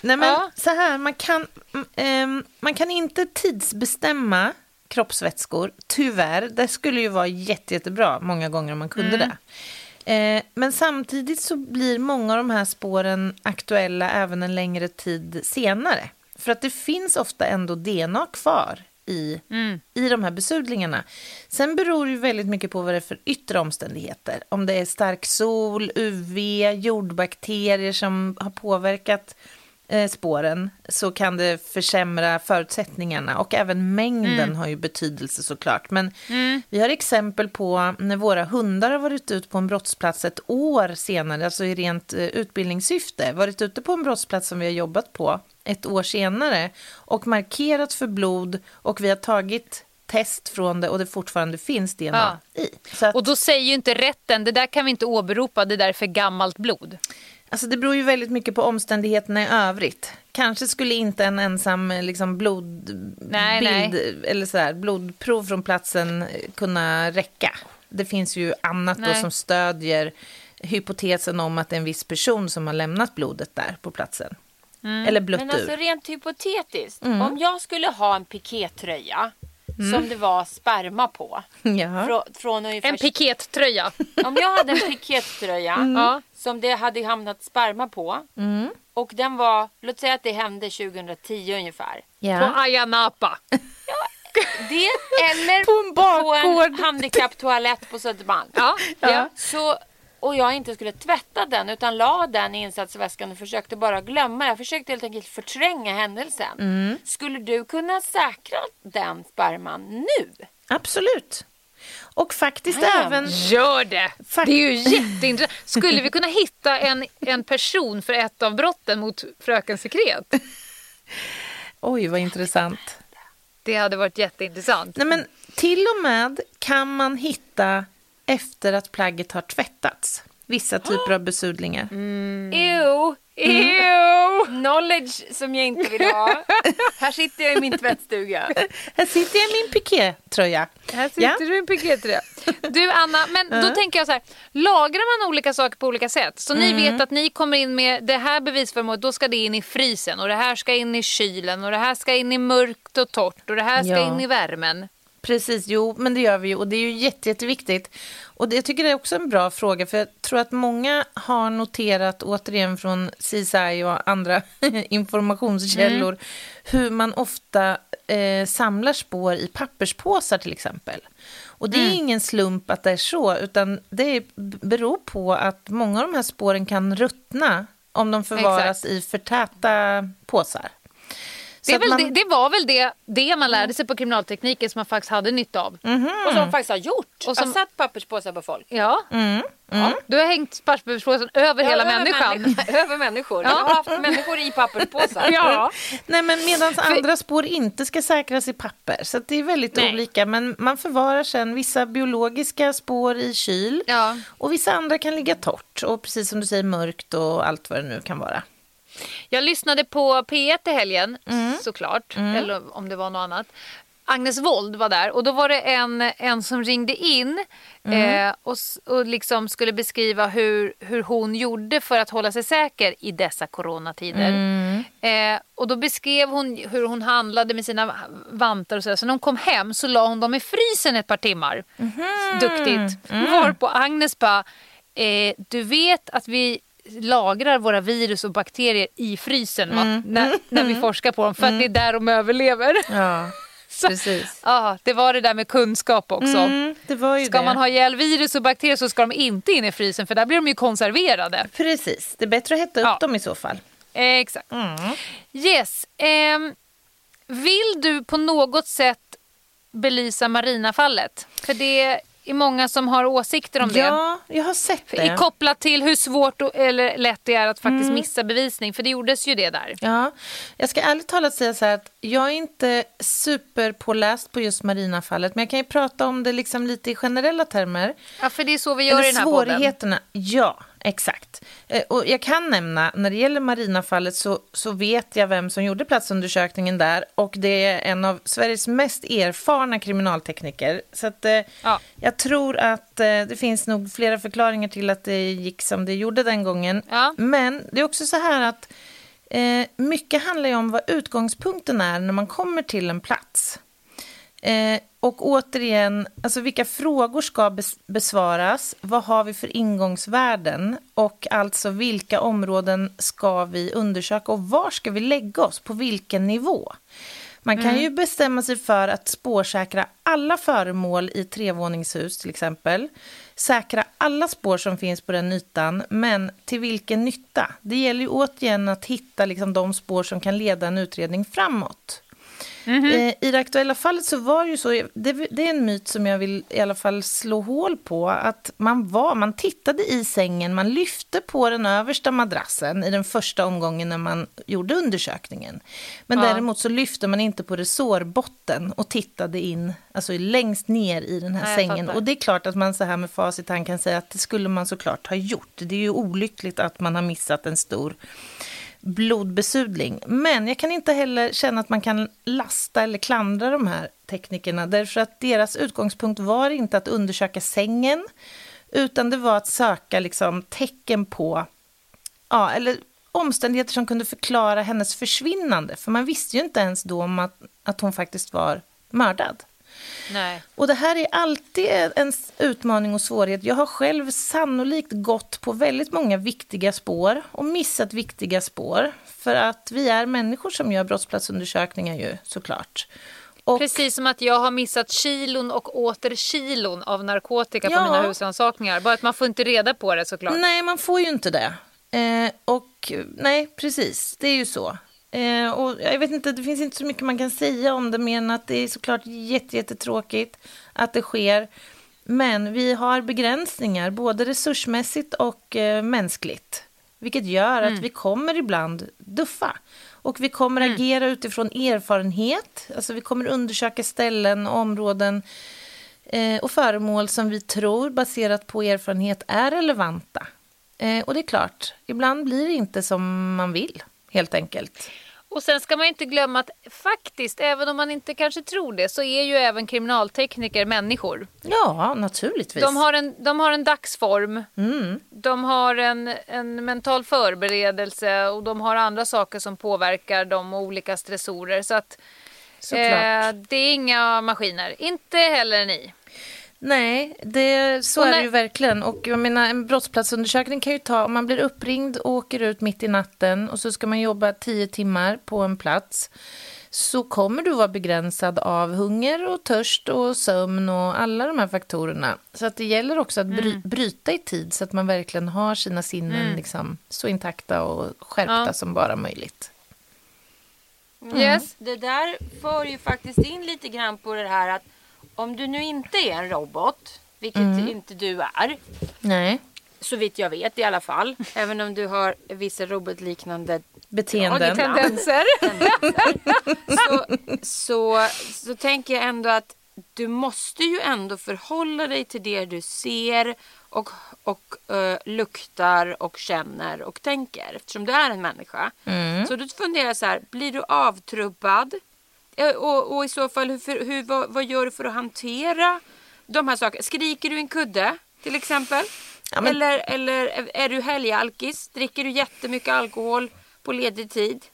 Nej men Ja. så här, man kan, mm, ehm, man kan inte tidsbestämma kroppsvätskor, tyvärr. Det skulle ju vara jätte, jättebra många gånger om man kunde det. Eh, men samtidigt så blir många av de här spåren aktuella även en längre tid senare. För att det finns ofta ändå DNA kvar i, i de här besudlingarna. Sen beror det ju väldigt mycket på vad det är för yttre omständigheter. Om det är stark sol, UV, jordbakterier som har påverkat spåren så kan det försämra förutsättningarna och även mängden har ju betydelse såklart. Men vi har exempel på när våra hundar har varit ute på en brottsplats ett år senare, alltså i rent eh, utbildningssyfte, varit ute på en brottsplats som vi har jobbat på ett år senare och markerat för blod och vi har tagit test från det och det fortfarande finns DNA i. Så att, Och då säger ju inte rätten, det där kan vi inte åberopa, det där är för gammalt blod. Alltså det beror ju väldigt mycket på omständigheterna i övrigt. Kanske skulle inte en ensam eh, liksom, blodbild Nej, eller sådär, blodprov från platsen eh, kunna räcka. Det finns ju annat då Nej. som stödjer hypotesen om att det är en viss person som har lämnat blodet där på platsen. Mm. Eller blött Men alltså ur. rent hypotetiskt. Mm. Om jag skulle ha en pikétröja som det var sperma på. Ja. Frå, från ungefär, En pikettröja. om jag hade en pikétröja Mm. Ja. som det hade hamnat sperma på. Och den var, låt säga att det hände 2010 ungefär. På Ja. Ayia Napa. Det eller På en bakgård. på en handikapptoalett på Södermalm. Ja. Ja. Så, och jag inte skulle tvätta den utan la den i insatsväskan och försökte bara glömma. Jag försökte helt enkelt förtränga händelsen. Mm. Skulle du kunna säkra den sperman nu? Absolut. Och faktiskt Ja. även... Gör det! Fuck. Det är ju jätteintressant. Skulle vi kunna hitta en, en person för ett av brotten mot Fröken Sekret? Oj, vad intressant. Det hade varit jätteintressant. Nej, men till och med kan man hitta efter att plagget har tvättats. Vissa typer av besudlingar. Mm. Ew! Ew! Knowledge som jag inte vill ha. Här sitter jag i min tvättstuga. Här sitter jag i min pikétröja. Här sitter Ja. du i en pikétröja. Du Anna, men då tänker jag så här. Lagrar man olika saker på olika sätt? Så ni vet att ni kommer in med det här bevisföremålet, då ska det in i frysen och det här ska in i kylen och det här ska in i mörkt och torrt och det här ska Ja. in i värmen. Precis, jo, men det gör vi ju och det är ju jätte, jätteviktigt. Och det, jag tycker det är också en bra fråga, för jag tror att många har noterat, återigen från CSI och andra informationskällor, hur man ofta eh, samlar spår i papperspåsar till exempel. Och det är ingen slump att det är så, utan det beror på att många av de här spåren kan ruttna om de förvaras i för täta påsar. Det, man- det, det var väl det, det man lärde sig på kriminaltekniken som man faktiskt hade nytta av. Och som faktiskt har gjort. Och som- som... satt papperspåsar på folk. Ja. ja. Du har hängt papperspåsen över hela över människan. människa- över människor. Jag har haft människor i papperspåsar. Ja. Nej, men medan andra spår inte ska säkras i papper. Så att det är väldigt Nej. olika. Men man förvarar sen vissa biologiska spår i kyl. Ja. Och vissa andra kan ligga torrt. Och precis som du säger mörkt och allt vad det nu kan vara. Jag lyssnade på P1 i helgen Mm. såklart. Eller om det var något annat. Agnes Wold var där och då var det en, en som ringde in Mm. eh, och, och liksom skulle beskriva hur, hur hon gjorde för att hålla sig säker i dessa coronatider. Mm. Eh, och då beskrev hon hur hon handlade med sina vantar och sådär. Så när hon kom hem så la hon dem i frysen ett par timmar. Mhm. Duktigt. Mm. Varpå Agnes bara, eh, du vet att vi lagrar våra virus och bakterier i frysen? Mm. När, när vi forskar på dem för att det är där de överlever. Ja, Så, precis. ja, det var det där med kunskap också. Mm, det var ju Ska det. man ha ihjäl virus och bakterier så ska de inte in i frysen för där blir de ju konserverade. Precis, det är bättre att hetta upp Ja. dem i så fall. Eh, exakt. Yes. ehm, vill du på något sätt belysa Marina-fallet? För det är många som har åsikter om det. Ja, jag har sett det. I kopplat till hur svårt eller lätt det är att faktiskt missa bevisning. För det gjordes ju det där. Ja, jag ska ärligt talat säga så här att jag är inte superpåläst på just Marina-fallet, men jag kan ju prata om det liksom lite i generella termer. Ja, för det är så vi gör Eller i den här podden. svårigheterna, ja, exakt. Eh, Och jag kan nämna, när det gäller Marina-fallet så, så vet jag vem som gjorde platsundersökningen där och det är en av Sveriges mest erfarna kriminaltekniker. Så att, eh, Ja. jag tror att eh, det finns nog flera förklaringar till att det gick som det gjorde den gången. Ja. Men det är också så här att eh, mycket handlar ju om vad utgångspunkten är när man kommer till en plats. Eh, och återigen, alltså vilka frågor ska bes- besvaras? Vad har vi för ingångsvärden? Och alltså vilka områden ska vi undersöka och var ska vi lägga oss? På vilken nivå? Man kan ju bestämma sig för att spårsäkra alla föremål i trevåningshus till exempel. Säkra alla spår som finns på den ytan, men till vilken nytta? Det gäller ju återigen att hitta liksom de spår som kan leda en utredning framåt. Eh, I det aktuella fallet så var det ju så, det, det är en myt som jag vill i alla fall slå hål på, att man var, man tittade i sängen, man lyfte på den översta madrassen i den första omgången när man gjorde undersökningen. Men Ja. däremot så lyfte man inte på resårbotten och tittade in, alltså längst ner i den här Nej, sängen. Och det är klart att man så här med facit hand kan säga att det skulle man såklart ha gjort. Det är ju olyckligt att man har missat en stor blodbesudling. Men jag kan inte heller känna att man kan lasta eller klandra de här teknikerna därför att deras utgångspunkt var inte att undersöka sängen utan det var att söka liksom, tecken på, ja, eller omständigheter som kunde förklara hennes försvinnande. För man visste ju inte ens då om att, att hon faktiskt var mördad. Nej. Och det här är alltid en utmaning och svårighet. Jag har själv sannolikt gått på väldigt många viktiga spår och missat viktiga spår. För att vi är människor som gör brottsplatsundersökningar ju såklart. Och, Precis som att jag har missat kilon och åter kilon av narkotika Ja. på mina husrannsakningar. Bara att man får inte reda på det såklart. Nej, man får ju inte det. Eh, och nej, precis, det är ju så. Eh, och jag vet inte, det finns inte så mycket man kan säga om det mer än att det är såklart jätte, jättetråkigt att det sker. Men vi har begränsningar, både resursmässigt och eh, mänskligt. Vilket gör att vi kommer ibland duffa. Och vi kommer agera utifrån erfarenhet. Alltså vi kommer undersöka ställen, områden eh, och föremål som vi tror baserat på erfarenhet är relevanta. Eh, och det är klart, ibland blir det inte som man vill, helt enkelt. Och sen ska man inte glömma att faktiskt, även om man inte kanske tror det, så är ju även kriminaltekniker människor. Ja, naturligtvis. De har en, de har en dagsform, Mm. de har en, en mental förberedelse och de har andra saker som påverkar dem och olika stressorer. Så att eh, det är inga maskiner. Inte heller ni. Nej, det, så Och är när- det ju verkligen. Och jag menar, en brottsplatsundersökning kan ju ta, om man blir uppringd och åker ut mitt i natten och så ska man jobba tio timmar på en plats så kommer du vara begränsad av hunger och törst och sömn och alla de här faktorerna. Så att det gäller också att bry, bryta i tid så att man verkligen har sina sinnen liksom, så intakta och skärpta Ja. som bara möjligt. Yes. Det där för ju faktiskt in lite grann på det här att om du nu inte är en robot, vilket inte du är, Nej. så vitt jag vet i alla fall, även om du har vissa robotliknande Beteenden. Tendenser. så, så, så tänker jag ändå att du måste ju ändå förhålla dig till det du ser och, och eh, luktar och känner och tänker eftersom du är en människa. Så du funderar så här, blir du avtrubbad? Och, och i så fall, hur, hur, vad, vad gör du för att hantera de här sakerna? Skriker du i en kudde till exempel? Ja, Eller, eller är- är du helgalkis? Dricker du jättemycket alkohol på ledig tid?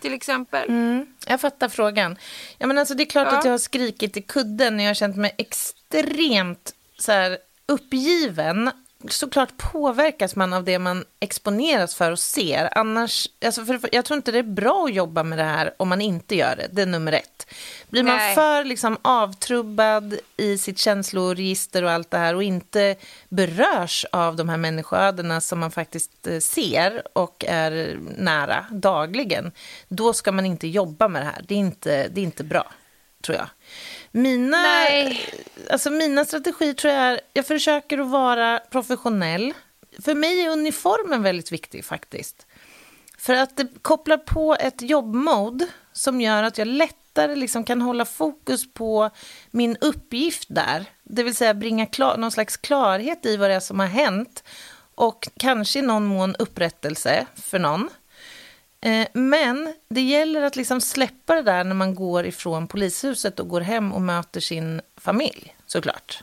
Till exempel. Mm, jag fattar frågan. Ja, men alltså, det är klart Ja. att jag har skrikit i kudden när jag har känt mig extremt så här, uppgiven. Såklart påverkas man av det man exponeras för och ser. Annars, alltså för, jag tror inte det är bra att jobba med det här om man inte gör det. Det är nummer ett. Blir man Nej. för liksom, avtrubbad i sitt känsloregister och allt det här och inte berörs av de här människoödena som man faktiskt eh, ser och är nära dagligen, då ska man inte jobba med det här. Det är inte, det är inte bra, tror jag. Mina, Nej. Alltså mina strategier tror jag är, jag försöker att vara professionell. För mig är uniformen väldigt viktig faktiskt. För att det kopplar på ett jobbmode som gör att jag lättare liksom kan hålla fokus på min uppgift där. Det vill säga bringa klar, någon slags klarhet i vad det är som har hänt och kanske i någon mån upprättelse för någon. Eh, Men det gäller att liksom släppa det där när man går ifrån polishuset och går hem och möter sin familj, såklart.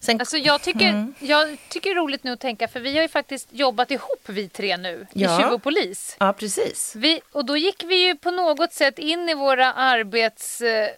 Sen, Alltså jag tycker, Mm. jag tycker det är roligt nu att tänka för vi har ju faktiskt jobbat ihop vi tre nu Ja. i Tjuv och polis. ja, precis. Vi, och då gick vi ju på något sätt in i våra arbets... Eh,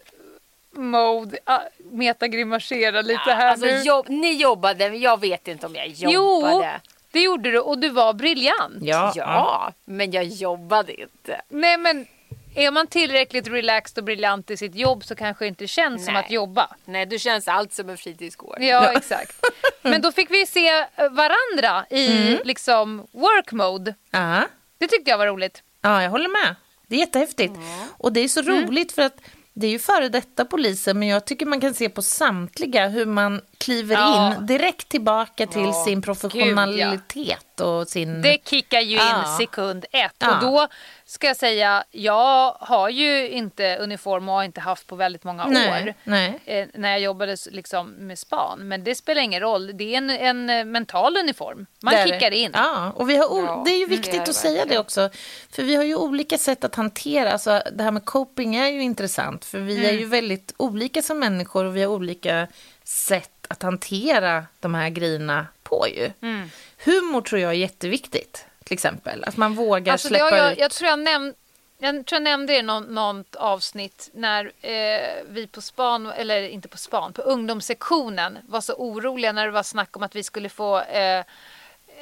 mode, ah, metagrimasera lite här Alltså, nu. jobb, ni jobbade, men jag vet inte om jag Jo, jobbade. Det gjorde du och du var briljant. Ja, Ja, men jag jobbade inte. Nej men är man tillräckligt relaxed och briljant i sitt jobb så kanske det inte känns som Nej. att jobba. Nej, du känns allt som en fritidsgård. Ja, exakt. Men då fick vi se eh, varandra i Mm. liksom work mode. Ja. Det tyckte jag var roligt. Ja, jag håller med. Det är jättehäftigt. Och det är så Mm. roligt för att det är ju före detta poliser, men jag tycker man kan se på samtliga hur man kliver Ja. in direkt tillbaka till Ja, sin professionalitet och sin... Det kickar ju in sekund ett. Och då ska jag säga, jag har ju inte uniform och har inte haft på väldigt många Nej, år. nej. Eh, när jag jobbade liksom med span. Men det spelar ingen roll. Det är en, en eh, mental uniform. Man Det är det. kickar in. Ja, och vi har Ja, det är ju viktigt är att säga det verkligen. också. För vi har ju olika sätt att hantera, alltså det här med coping är ju intressant. För vi Mm. är ju väldigt olika som människor och vi har olika sätt att hantera de här grejerna på ju. Mm. Humor tror jag är jätteviktigt, till exempel. Att man vågar Alltså, släppa jag, ut. jag, tror jag, näm, jag tror jag nämnde det i någon, något avsnitt när eh, vi på span, eller inte på span, på ungdomssektionen var så oroliga när det var snack om att vi skulle få eh,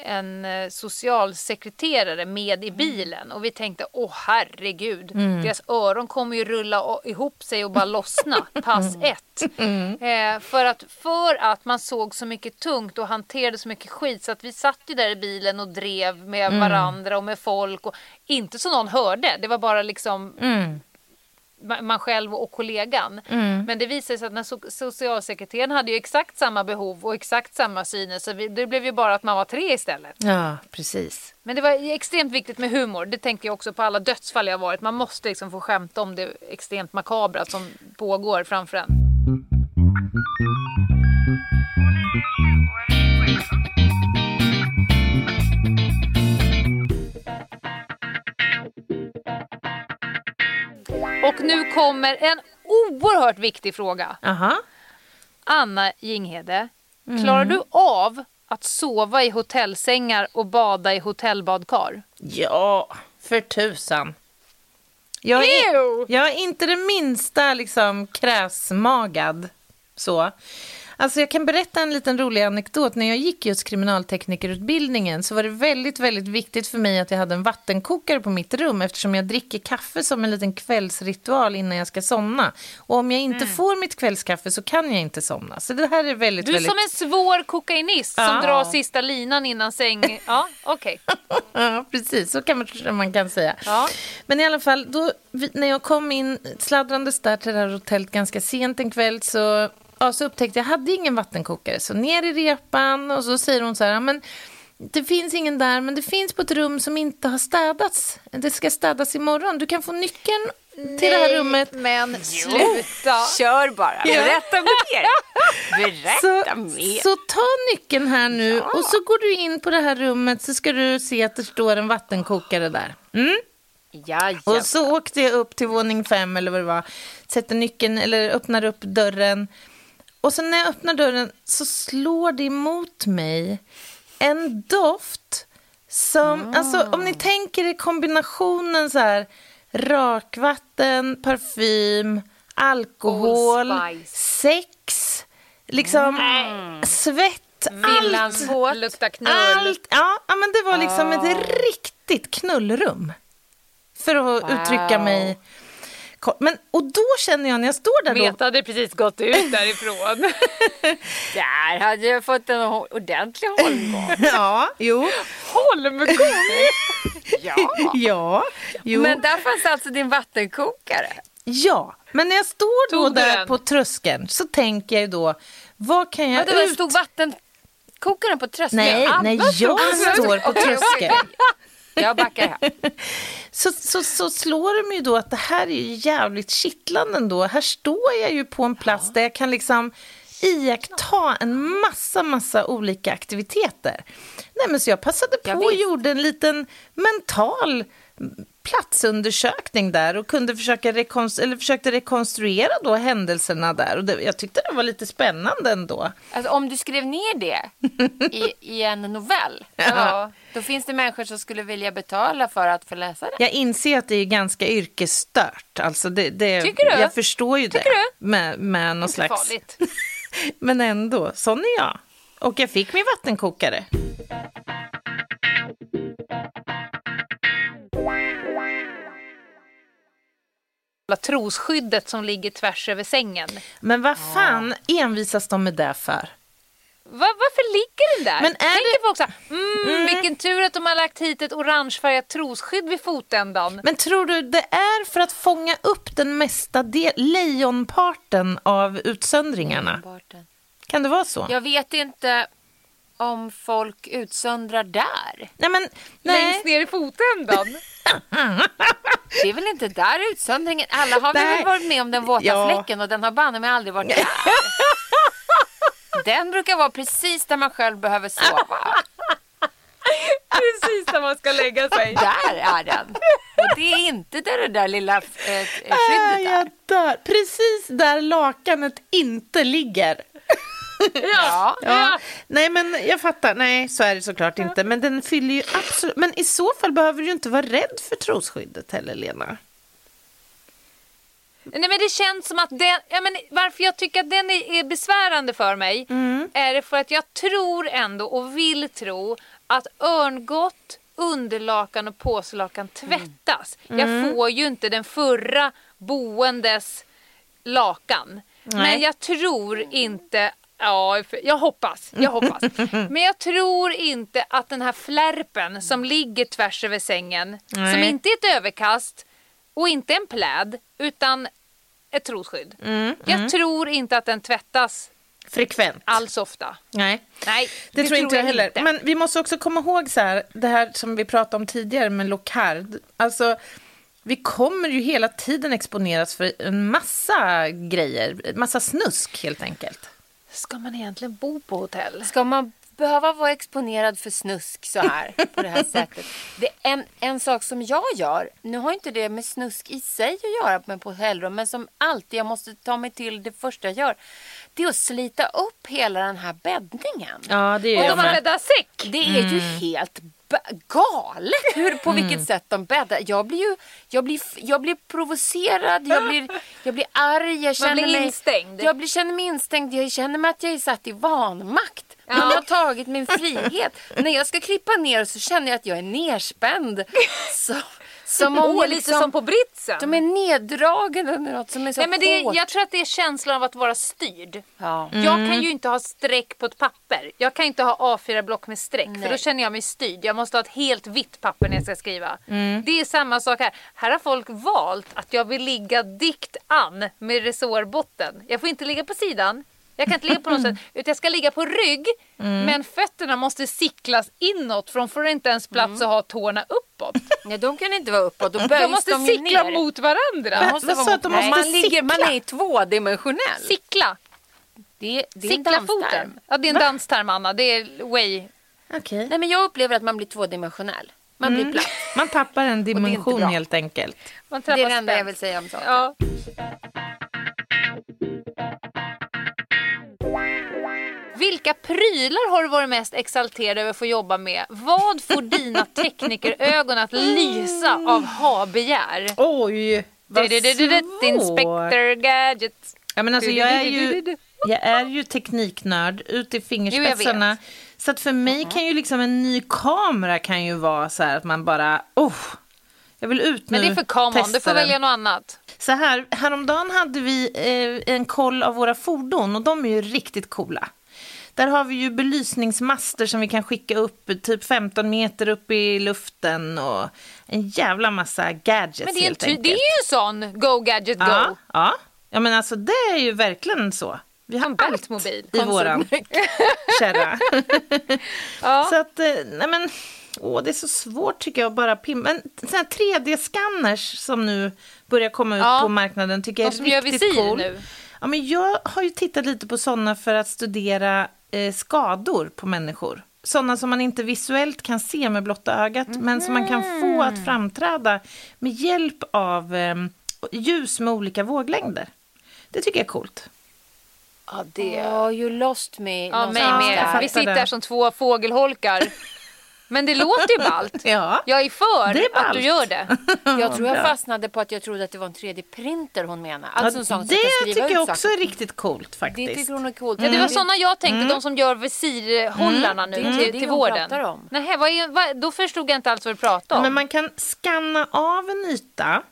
en eh, socialsekreterare med i bilen. Och vi tänkte åh herregud, deras öron kommer ju rulla ihop sig och bara lossna, pass ett. Eh, för, att, för att man såg så mycket tungt och hanterade så mycket skit så att vi satt ju där i bilen och drev med varandra och med folk och inte så någon hörde, det var bara liksom Mm. Man själv och kollegan. Men det visade sig att den so- socialsekreteraren hade ju exakt samma behov och exakt samma syner så vi, det blev ju bara att man var tre istället. Ja, precis. Men det var extremt viktigt med humor. Det tänker jag också på alla dödsfall jag varit. Man måste liksom få skämta om det extremt makabra som pågår framför en. Och nu kommer en oerhört viktig fråga. Aha. Anna Jinghede, klarar du av att sova i hotellsängar och bada i hotellbadkar? Ja, för tusan. Jag är, jag är inte det minsta liksom kräsmagad. Så. Alltså jag kan berätta en liten rolig anekdot. När jag gick just kriminalteknikerutbildningen så var det väldigt, väldigt viktigt för mig att jag hade en vattenkokare på mitt rum eftersom jag dricker kaffe som en liten kvällsritual innan jag ska somna. Och om jag inte får mitt kvällskaffe så kan jag inte somna. Så det här är väldigt, Du är väldigt... som en svår kokainist som Ja. drar sista linan innan säng. Ja, okej. Ja, precis. Så kan man, man kan säga. Ja. Men i alla fall, då, när jag kom in sladdrandes där till det här hotellet ganska sent en kväll så, ja, så upptäckte jag jag hade ingen vattenkokare. Så ner i repan och så säger hon så här, "Ja, men det finns ingen där, men det finns på ett rum som inte har städats. Det ska städas imorgon. Du kan få nyckeln till det här rummet. men sluta. Kör bara. Berätta mer. Så, Berätta mer. så ta nyckeln här nu och så går du in på det här rummet så ska du se att det står en vattenkokare där. Mm? Jajamän. Och så åkte jag upp till våning fem eller vad det var. Sätter nyckeln eller öppnar upp dörren. Och sen när jag öppnar dörren så slår det emot mig en doft som, alltså om ni tänker er kombinationen så här rakvatten, parfym, alkohol, sex, liksom svett, allt. Finlandsbåt. Luktar knull. Allt, ja, men det var liksom ett riktigt knullrum. För att Wow. uttrycka mig. Men, och då känner jag när jag står där då, Meta hade precis gått ut därifrån. Där hade jag fått en ordentlig holmgång. Ja, jo, Holmgång! Ja. ja, jo, Men där fanns alltså din vattenkokare. ja. Men när jag står då där den? på tröskeln så tänker jag då, vad kan jag Vänta, där ut... stod vattenkokaren på tröskeln? Nej, nej, jag står på tröskeln. Jag backar här. Så, så, så slår det mig ju då att det här är ju jävligt kittlande ändå. Här står jag ju på en plats där jag kan liksom iaktta en massa, massa olika aktiviteter. Nej, men så jag passade på Ja, och gjorde en liten mental platsundersökning där och kunde försöka rekonst- eller försökte rekonstruera då händelserna där. Och det, jag tyckte det var lite spännande ändå. Alltså, om du skrev ner det i, i en novell, ja, då finns det människor som skulle vilja betala för att få läsa det. Jag inser att det är ganska yrkesstört. Alltså det, det, Tycker du? Jag förstår ju Tycker det. du? Med, med någon Inte slags... farligt. Men ändå, sån är jag. Och jag fick min vattenkokare. Trosskyddet som ligger tvärs över sängen. Men vad fan envisas de med det för? Va, varför ligger den där? Men är Tänker det- folk så här, mm, vilken tur att de har lagt hit ett orangefärgat trosskydd vid fotändan. Men tror du det är för att fånga upp den mesta del, lejonparten av utsöndringarna? Barten. Kan det vara så? Jag vet inte om folk utsöndrar där. Nej, men nej. Längst ner i fotändan. Det är väl inte där utsöndringen... Alla har Nej. väl varit med om den våta Ja. fläcken och den har banne mig aldrig varit där. Den brukar vara precis där man själv behöver sova. Precis när man ska lägga sig. Där är den. Och det är inte där det där lilla eh, Äh, skyddet är. jag dör. Precis där lakanet inte ligger. Ja. Ja. Nej, men jag fattar. Nej, så är det såklart inte. Men den fyller ju absolut... Men i så fall behöver du ju inte vara rädd för trosskyddet heller, Lena. Nej men det känns som att den, ja, men varför jag tycker att den är, är besvärande för mig är det för att jag tror ändå och vill tro att örngott, underlakan och påslakan tvättas. Jag får ju inte den förra boendes lakan. Men jag tror inte Ja, jag hoppas. Jag hoppas. Men jag tror inte att den här flärpen som ligger tvärs över sängen, som Nej. inte är ett överkast och inte en pläd, utan ett trosskydd. Jag tror inte att den tvättas Frekvent. alls ofta. Nej. Nej, Det, tror inte jag heller. Men vi måste också komma ihåg så här, det här som vi pratade om tidigare med Locard. Alltså, vi kommer ju hela tiden exponeras för en massa grejer, massa snusk helt enkelt. Ska man egentligen bo på hotell? Ska man behöva vara exponerad för snusk så här på det här sättet? Det är en, en sak som jag gör, nu har inte det med snusk i sig att göra men på hotellrum, men som alltid jag måste ta mig till det första jag gör. Det är att slita upp hela den här bäddningen. Ja, det Och är de jag med. bäddat säck! Det är ju helt galet hur, på Mm. vilket sätt de bäddar. Jag blir ju jag blir, jag blir provocerad, jag blir, jag blir arg, jag känner blir mig. Jag blir, känner mig instängd, jag känner mig att jag är satt i vanmakt. Man har tagit min frihet. När jag ska klippa ner så känner jag att jag är nerspänd. Så, som om Åh, jag lite liksom, som på britsen. De är neddragen under något som är så Nej, men det, hårt. jag tror att det är känslan av att vara styrd. Ja. Jag kan ju inte ha streck på ett papper. Jag kan inte ha A4-block med streck för Nej. då känner jag mig styrd. Jag måste ha ett helt vitt papper när jag ska skriva. Det är samma sak här. Här har folk valt att jag vill ligga dikt an med resårbotten. Jag får inte ligga på sidan. Jag kan inte ligga på något sätt. Utan jag ska ligga på rygg. Men fötterna måste sicklas inåt för de får inte ens plats att ha tårna uppåt. Nej, de kan inte vara uppåt. Då böjs De måste de ju sickla ner. mot varandra. De måste vara mot- de måste man, ligger, man är tvådimensionell. Sickla. Det, det är en Sickla dansterm. foten. Ja, det är en dansterm Anna. Det är way. Okej. Nej, men jag upplever att man blir tvådimensionell. Man blir platt. Man tappar en dimension helt enkelt. Man Det är det enda jag vill säga om saken. Ja. Vilka prylar har du varit mest exalterad över att få jobba med? Vad får dina teknikerögon att lysa av ha-begär? Oj, vad svårt. Inspector Gadget. Ja, men alltså, jag, är ju, jag är ju tekniknörd ut i Jo, fingerspetsarna. Så att för mig kan ju liksom en ny kamera kan ju vara så här att man bara, oh, jag vill ut nu, Men det är för come on, testa du får välja något annat. Så här, häromdagen hade vi eh, en koll av våra fordon och de är ju riktigt coola. Där har vi ju belysningsmaster som vi kan skicka upp typ 15 meter upp i luften och en jävla massa gadgets Men det är, helt enkelt. det är ju en sån Go Gadget Go. Ja, ja. ja, men alltså det är ju verkligen så. Vi har En allt Batmobil. i våran kärra. Ja. Så att, eh, nej men, åh, det är så svårt tycker jag att bara pimpa. Men sådana här 3D-scanners som nu börjar komma ut Ja. på marknaden tycker jag är riktigt cool. nu. Ja, men jag har ju tittat lite på sådana för att studera eh, skador på människor. Sådana som man inte visuellt kan se med blotta ögat, men som man kan få att framträda med hjälp av eh, ljus med olika våglängder. Det tycker jag är coolt. Ja, det... Oh, you lost me. Ja, mig med. Vi sitter här som två fågelholkar. Men det låter ju ballt. Ja. Jag är för Det är att du gör det. Jag tror jag fastnade på att jag trodde att det var en 3D-printer hon menade. Alltså en Ja, sån som det tycker jag också saker. är riktigt coolt Det faktiskt. tycker hon är coolt. Ja, det var Mm. såna jag tänkte, de som gör visirhållarna nu Det är till, det till hon vården. pratar om. Nej, vad är, vad, då förstod jag inte alls vad du pratade om. Men man kan skanna av en yta.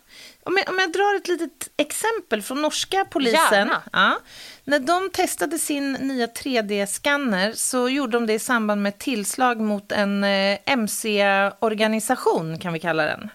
Om jag, om jag drar ett litet exempel från norska polisen. Ja, när de testade sin nya 3D-skanner så gjorde de det i samband med ett tillslag mot en eh, MC-organisation, kan vi kalla den.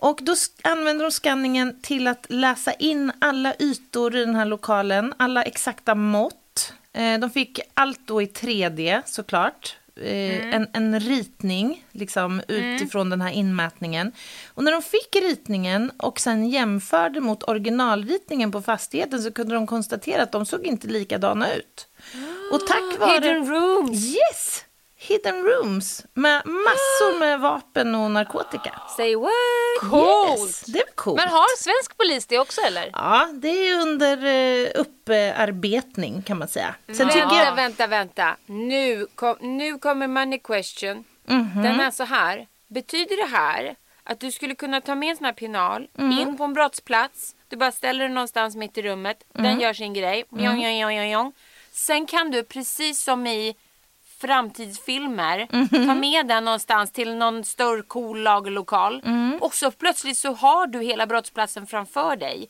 Och då använder de skanningen till att läsa in alla ytor i den här lokalen, alla exakta mått. Eh, de fick allt då i 3D såklart. Eh, en, en ritning liksom, utifrån den här inmätningen. Och när de fick ritningen och sen jämförde mot originalritningen på fastigheten så kunde de konstatera att de såg inte likadana ut. Och tack vare... Hidden rooms. Yes! Hidden rooms med massor med vapen och narkotika. Say what? Coolt! Yes, det är coolt. Men har svensk polis det också eller? Ja, det är under eh, upparbetning kan man säga. Sen Vänta, jag... vänta, vänta. Nu, kom, nu kommer money question. Mhm. Den är så här. Betyder det här att du skulle kunna ta med en sån här pinal Mm. in på en brottsplats. Du bara ställer den någonstans mitt i rummet. Mm. Den gör sin grej. Jong, jong, jong, jong, jong. Sen kan du precis som i framtidsfilmer Mhm. ta med den någonstans till någon större cool lagerlokal. Mm. Och så plötsligt så har du hela brottsplatsen framför dig.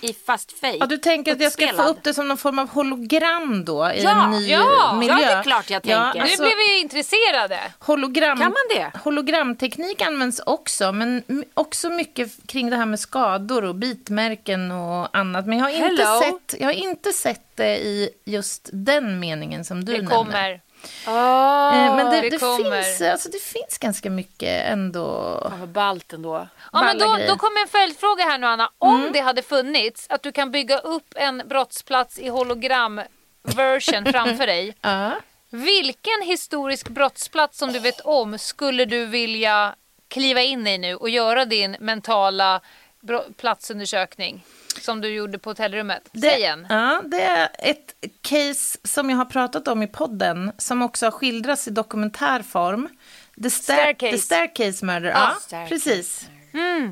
I fast fake. Ja, du tänker att jag ska få upp det som någon form av hologram då i Ja, en ny ja, miljö? ja, det är klart jag tänker. alltså, nu blev vi intresserade. hologram, Kan man det? Hologramteknik används också, men också mycket kring det här med skador och bitmärken och annat. Men jag har inte, Hello. sett, jag har inte sett det i just den meningen som du Det nämner. kommer. Eh, Men det, det det, finns, alltså det finns ganska mycket ändå. Vad ballt ändå. Ja, men då, grejer. då kommer en följdfråga här nu Anna. Om Mm. det hade funnits att du kan bygga upp en brottsplats i hologram-version framför dig. Ja. Vilken historisk brottsplats som du vet om skulle du vilja kliva in i nu och göra din mentala platsundersökning som du gjorde på hotellrummet? Säg en. Ja, det är ett case som jag har pratat om i podden som också har skildrats i dokumentärform. The, sta- Staircase. the Staircase Murder. Ja, Ja, Staircase precis.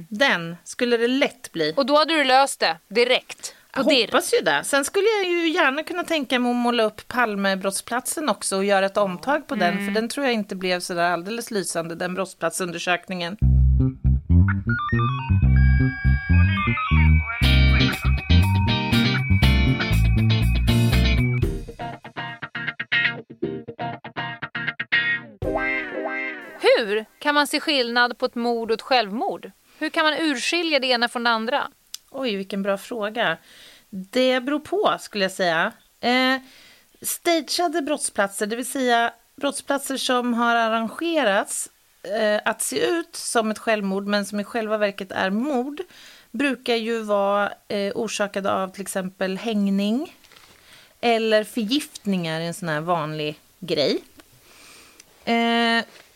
Den skulle det lätt bli. Och då hade du löst det direkt. Jag hoppas ju det. Sen skulle jag ju gärna kunna tänka mig att måla upp Palmebrottsplatsen också och göra ett omtag på den. För den tror jag inte blev så där alldeles lysande, den brottsplatsundersökningen. Hur kan man se skillnad på ett mord och ett självmord? Hur kan man urskilja det ena från det andra? Oj, vilken bra fråga. Det beror på, skulle jag säga. Eh, stageade brottsplatser, det vill säga brottsplatser som har arrangerats eh, att se ut som ett självmord men som i själva verket är mord brukar ju vara eh, orsakade av till exempel hängning eller förgiftningar, en sån här vanlig grej.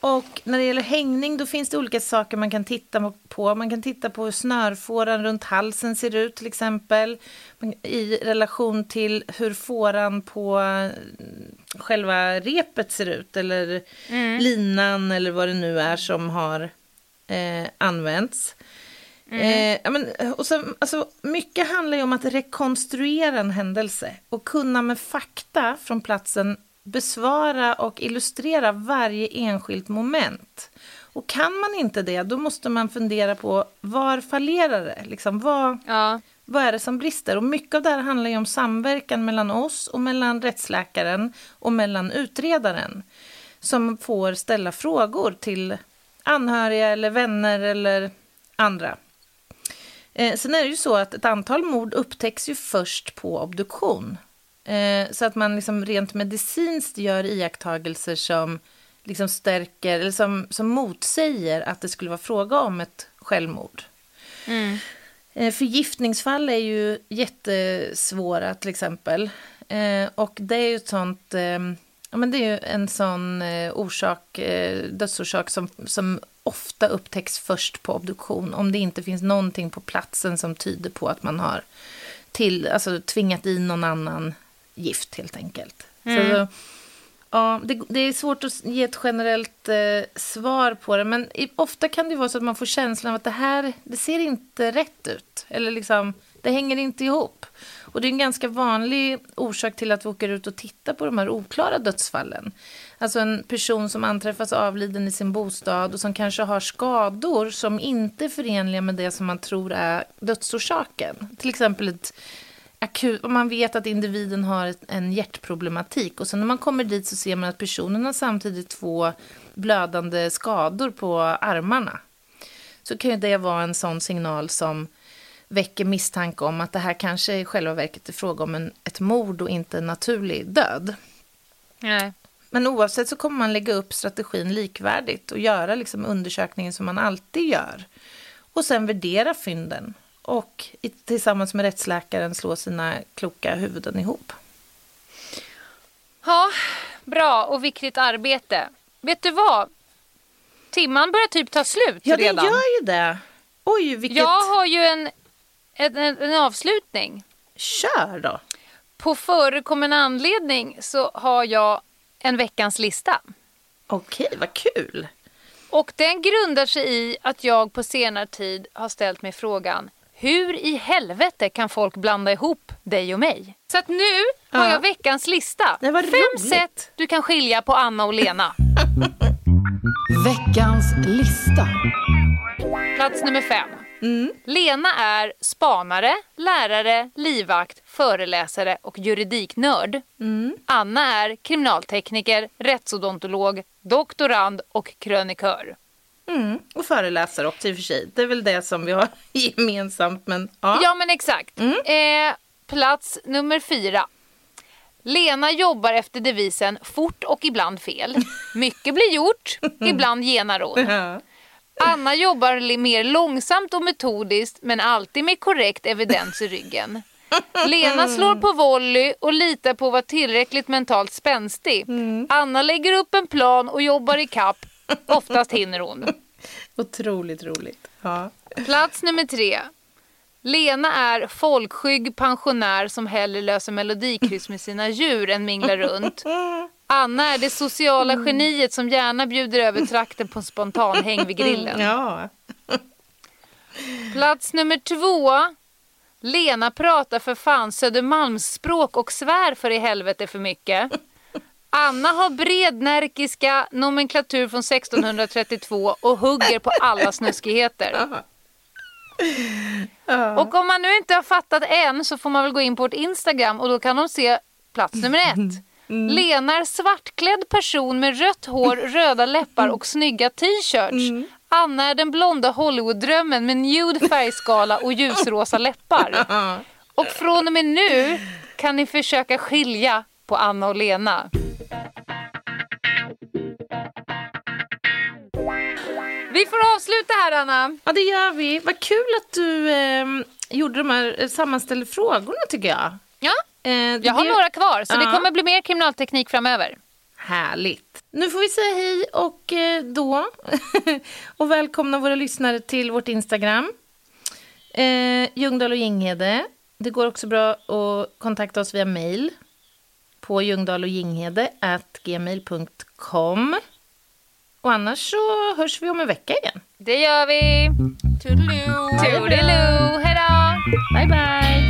Eh, och när det gäller hängning då finns det olika saker man kan titta på. Man kan titta på hur snörfåran runt halsen ser ut till exempel. I relation till hur fåran på eh, själva repet ser ut. Eller linan eller vad det nu är som har eh, använts. Eh, ja, men, och så, alltså, mycket handlar ju om att rekonstruera en händelse och kunna med fakta från platsen besvara och illustrera varje enskilt moment. Och kan man inte det, då måste man fundera på var fallerar det? Liksom, vad, Ja. vad är det som brister? Och mycket av det här handlar ju om samverkan mellan oss och mellan rättsläkaren och mellan utredaren som får ställa frågor till anhöriga eller vänner eller andra. Eh, sen är det ju så att ett antal mord upptäcks ju först på obduktion. Eh, så att man liksom rent medicinskt gör iakttagelser som liksom stärker eller som, som motsäger att det skulle vara fråga om ett självmord. Eh, förgiftningsfall är ju jättesvåra till exempel. Eh, och det är ju ett sånt, eh, ja men det är ju en sån eh, orsak, eh, dödsorsak som, som ofta upptäcks först på obduktion. Om det inte finns någonting på platsen som tyder på att man har till, alltså, tvingat i någon annan gift helt enkelt. Så, Ja, det, det är svårt att ge ett generellt eh, svar på det, men i, ofta kan det vara så att man får känslan av att det här, det ser inte rätt ut. Eller liksom, det hänger inte ihop. Och det är en ganska vanlig orsak till att vi åker ut och tittar på de här oklara dödsfallen. Alltså en person som anträffas avliden i sin bostad och som kanske har skador som inte är förenliga med det som man tror är dödsorsaken. Till exempel ett akut, om man vet att individen har en hjärtproblematik och sen när man kommer dit så ser man att personen har samtidigt två blödande skador på armarna. Så kan ju det vara en sån signal som väcker misstanke om att det här kanske i själva verket är fråga om en, ett mord och inte en naturlig död. Nej. Men oavsett så kommer man lägga upp strategin likvärdigt och göra liksom undersökningen som man alltid gör. Och sen värdera fynden och tillsammans med rättsläkaren slå sina kloka huvuden ihop. Ja, bra och viktigt arbete. Vet du vad? Timman börjar typ ta slut Ja, det redan. gör ju det. Oj, vilket... Jag har ju en, en, en, avslutning. Kör då. På förekommande anledning så har jag en veckans lista. Okej, vad kul. Och den grundar sig i att jag på senare tid har ställt mig frågan hur i helvete kan folk blanda ihop dig och mig? Så att nu har Ja. jag veckans lista. Fem roligt. sätt du kan skilja på Anna och Lena. Veckans lista. Plats nummer fem. Mm. Lena är spanare, lärare, livvakt, föreläsare och juridiknörd. Mm. Anna är kriminaltekniker, rättsodontolog, doktorand och krönikör. Mm. Och föreläsare också i och för sig. Det är väl det som vi har gemensamt. Men ja. Ja, men exakt. Eh, plats nummer fyra. Lena jobbar efter devisen fort och ibland fel. Mycket blir gjort, ibland genar hon. Anna jobbar mer långsamt och metodiskt men alltid med korrekt evidens i ryggen. Lena slår på volley och litar på att vara tillräckligt mentalt spänstig. Anna lägger upp en plan och jobbar i kapp. Oftast hinner hon. Otroligt roligt. Ja. Plats nummer tre. Lena är folkskygg pensionär som hellre löser melodikryss med sina djur än minglar runt. Anna är det sociala geniet som gärna bjuder över trakten på en spontan häng vid grillen. Ja. Plats nummer två. Lena pratar för fan Södermalmsspråk och svär för i helvete för mycket. Anna har brednärkiska nomenklatur från 1632 och hugger på alla snuskigheter. Och om man nu inte har fattat än så får man väl gå in på vårt Instagram och då kan de se plats nummer ett. Lena är svartklädd person med rött hår, röda läppar och snygga t-shirts. Anna är den blonda Hollywood-drömmen med nude färgskala och ljusrosa läppar. Och från och med nu kan ni försöka skilja på Anna och Lena. Vi får avsluta här Anna. ja, det gör vi. Vad kul att du eh, gjorde de här eh, sammanställda frågorna tycker jag. Ja, Eh, jag har det- några kvar så det Ja. kommer bli mer kriminalteknik framöver. Härligt. Nu får vi säga hej och eh, då. och välkomna våra lyssnare till vårt Instagram. Eh, Ljungdahl och Ginghede. Det går också bra att kontakta oss via mail. På ljungdahl och Ginghede gmail.com. Och annars så hörs vi om en vecka igen. Det gör vi. Toodaloo! Toodaloo. Hej då. Bye, bye.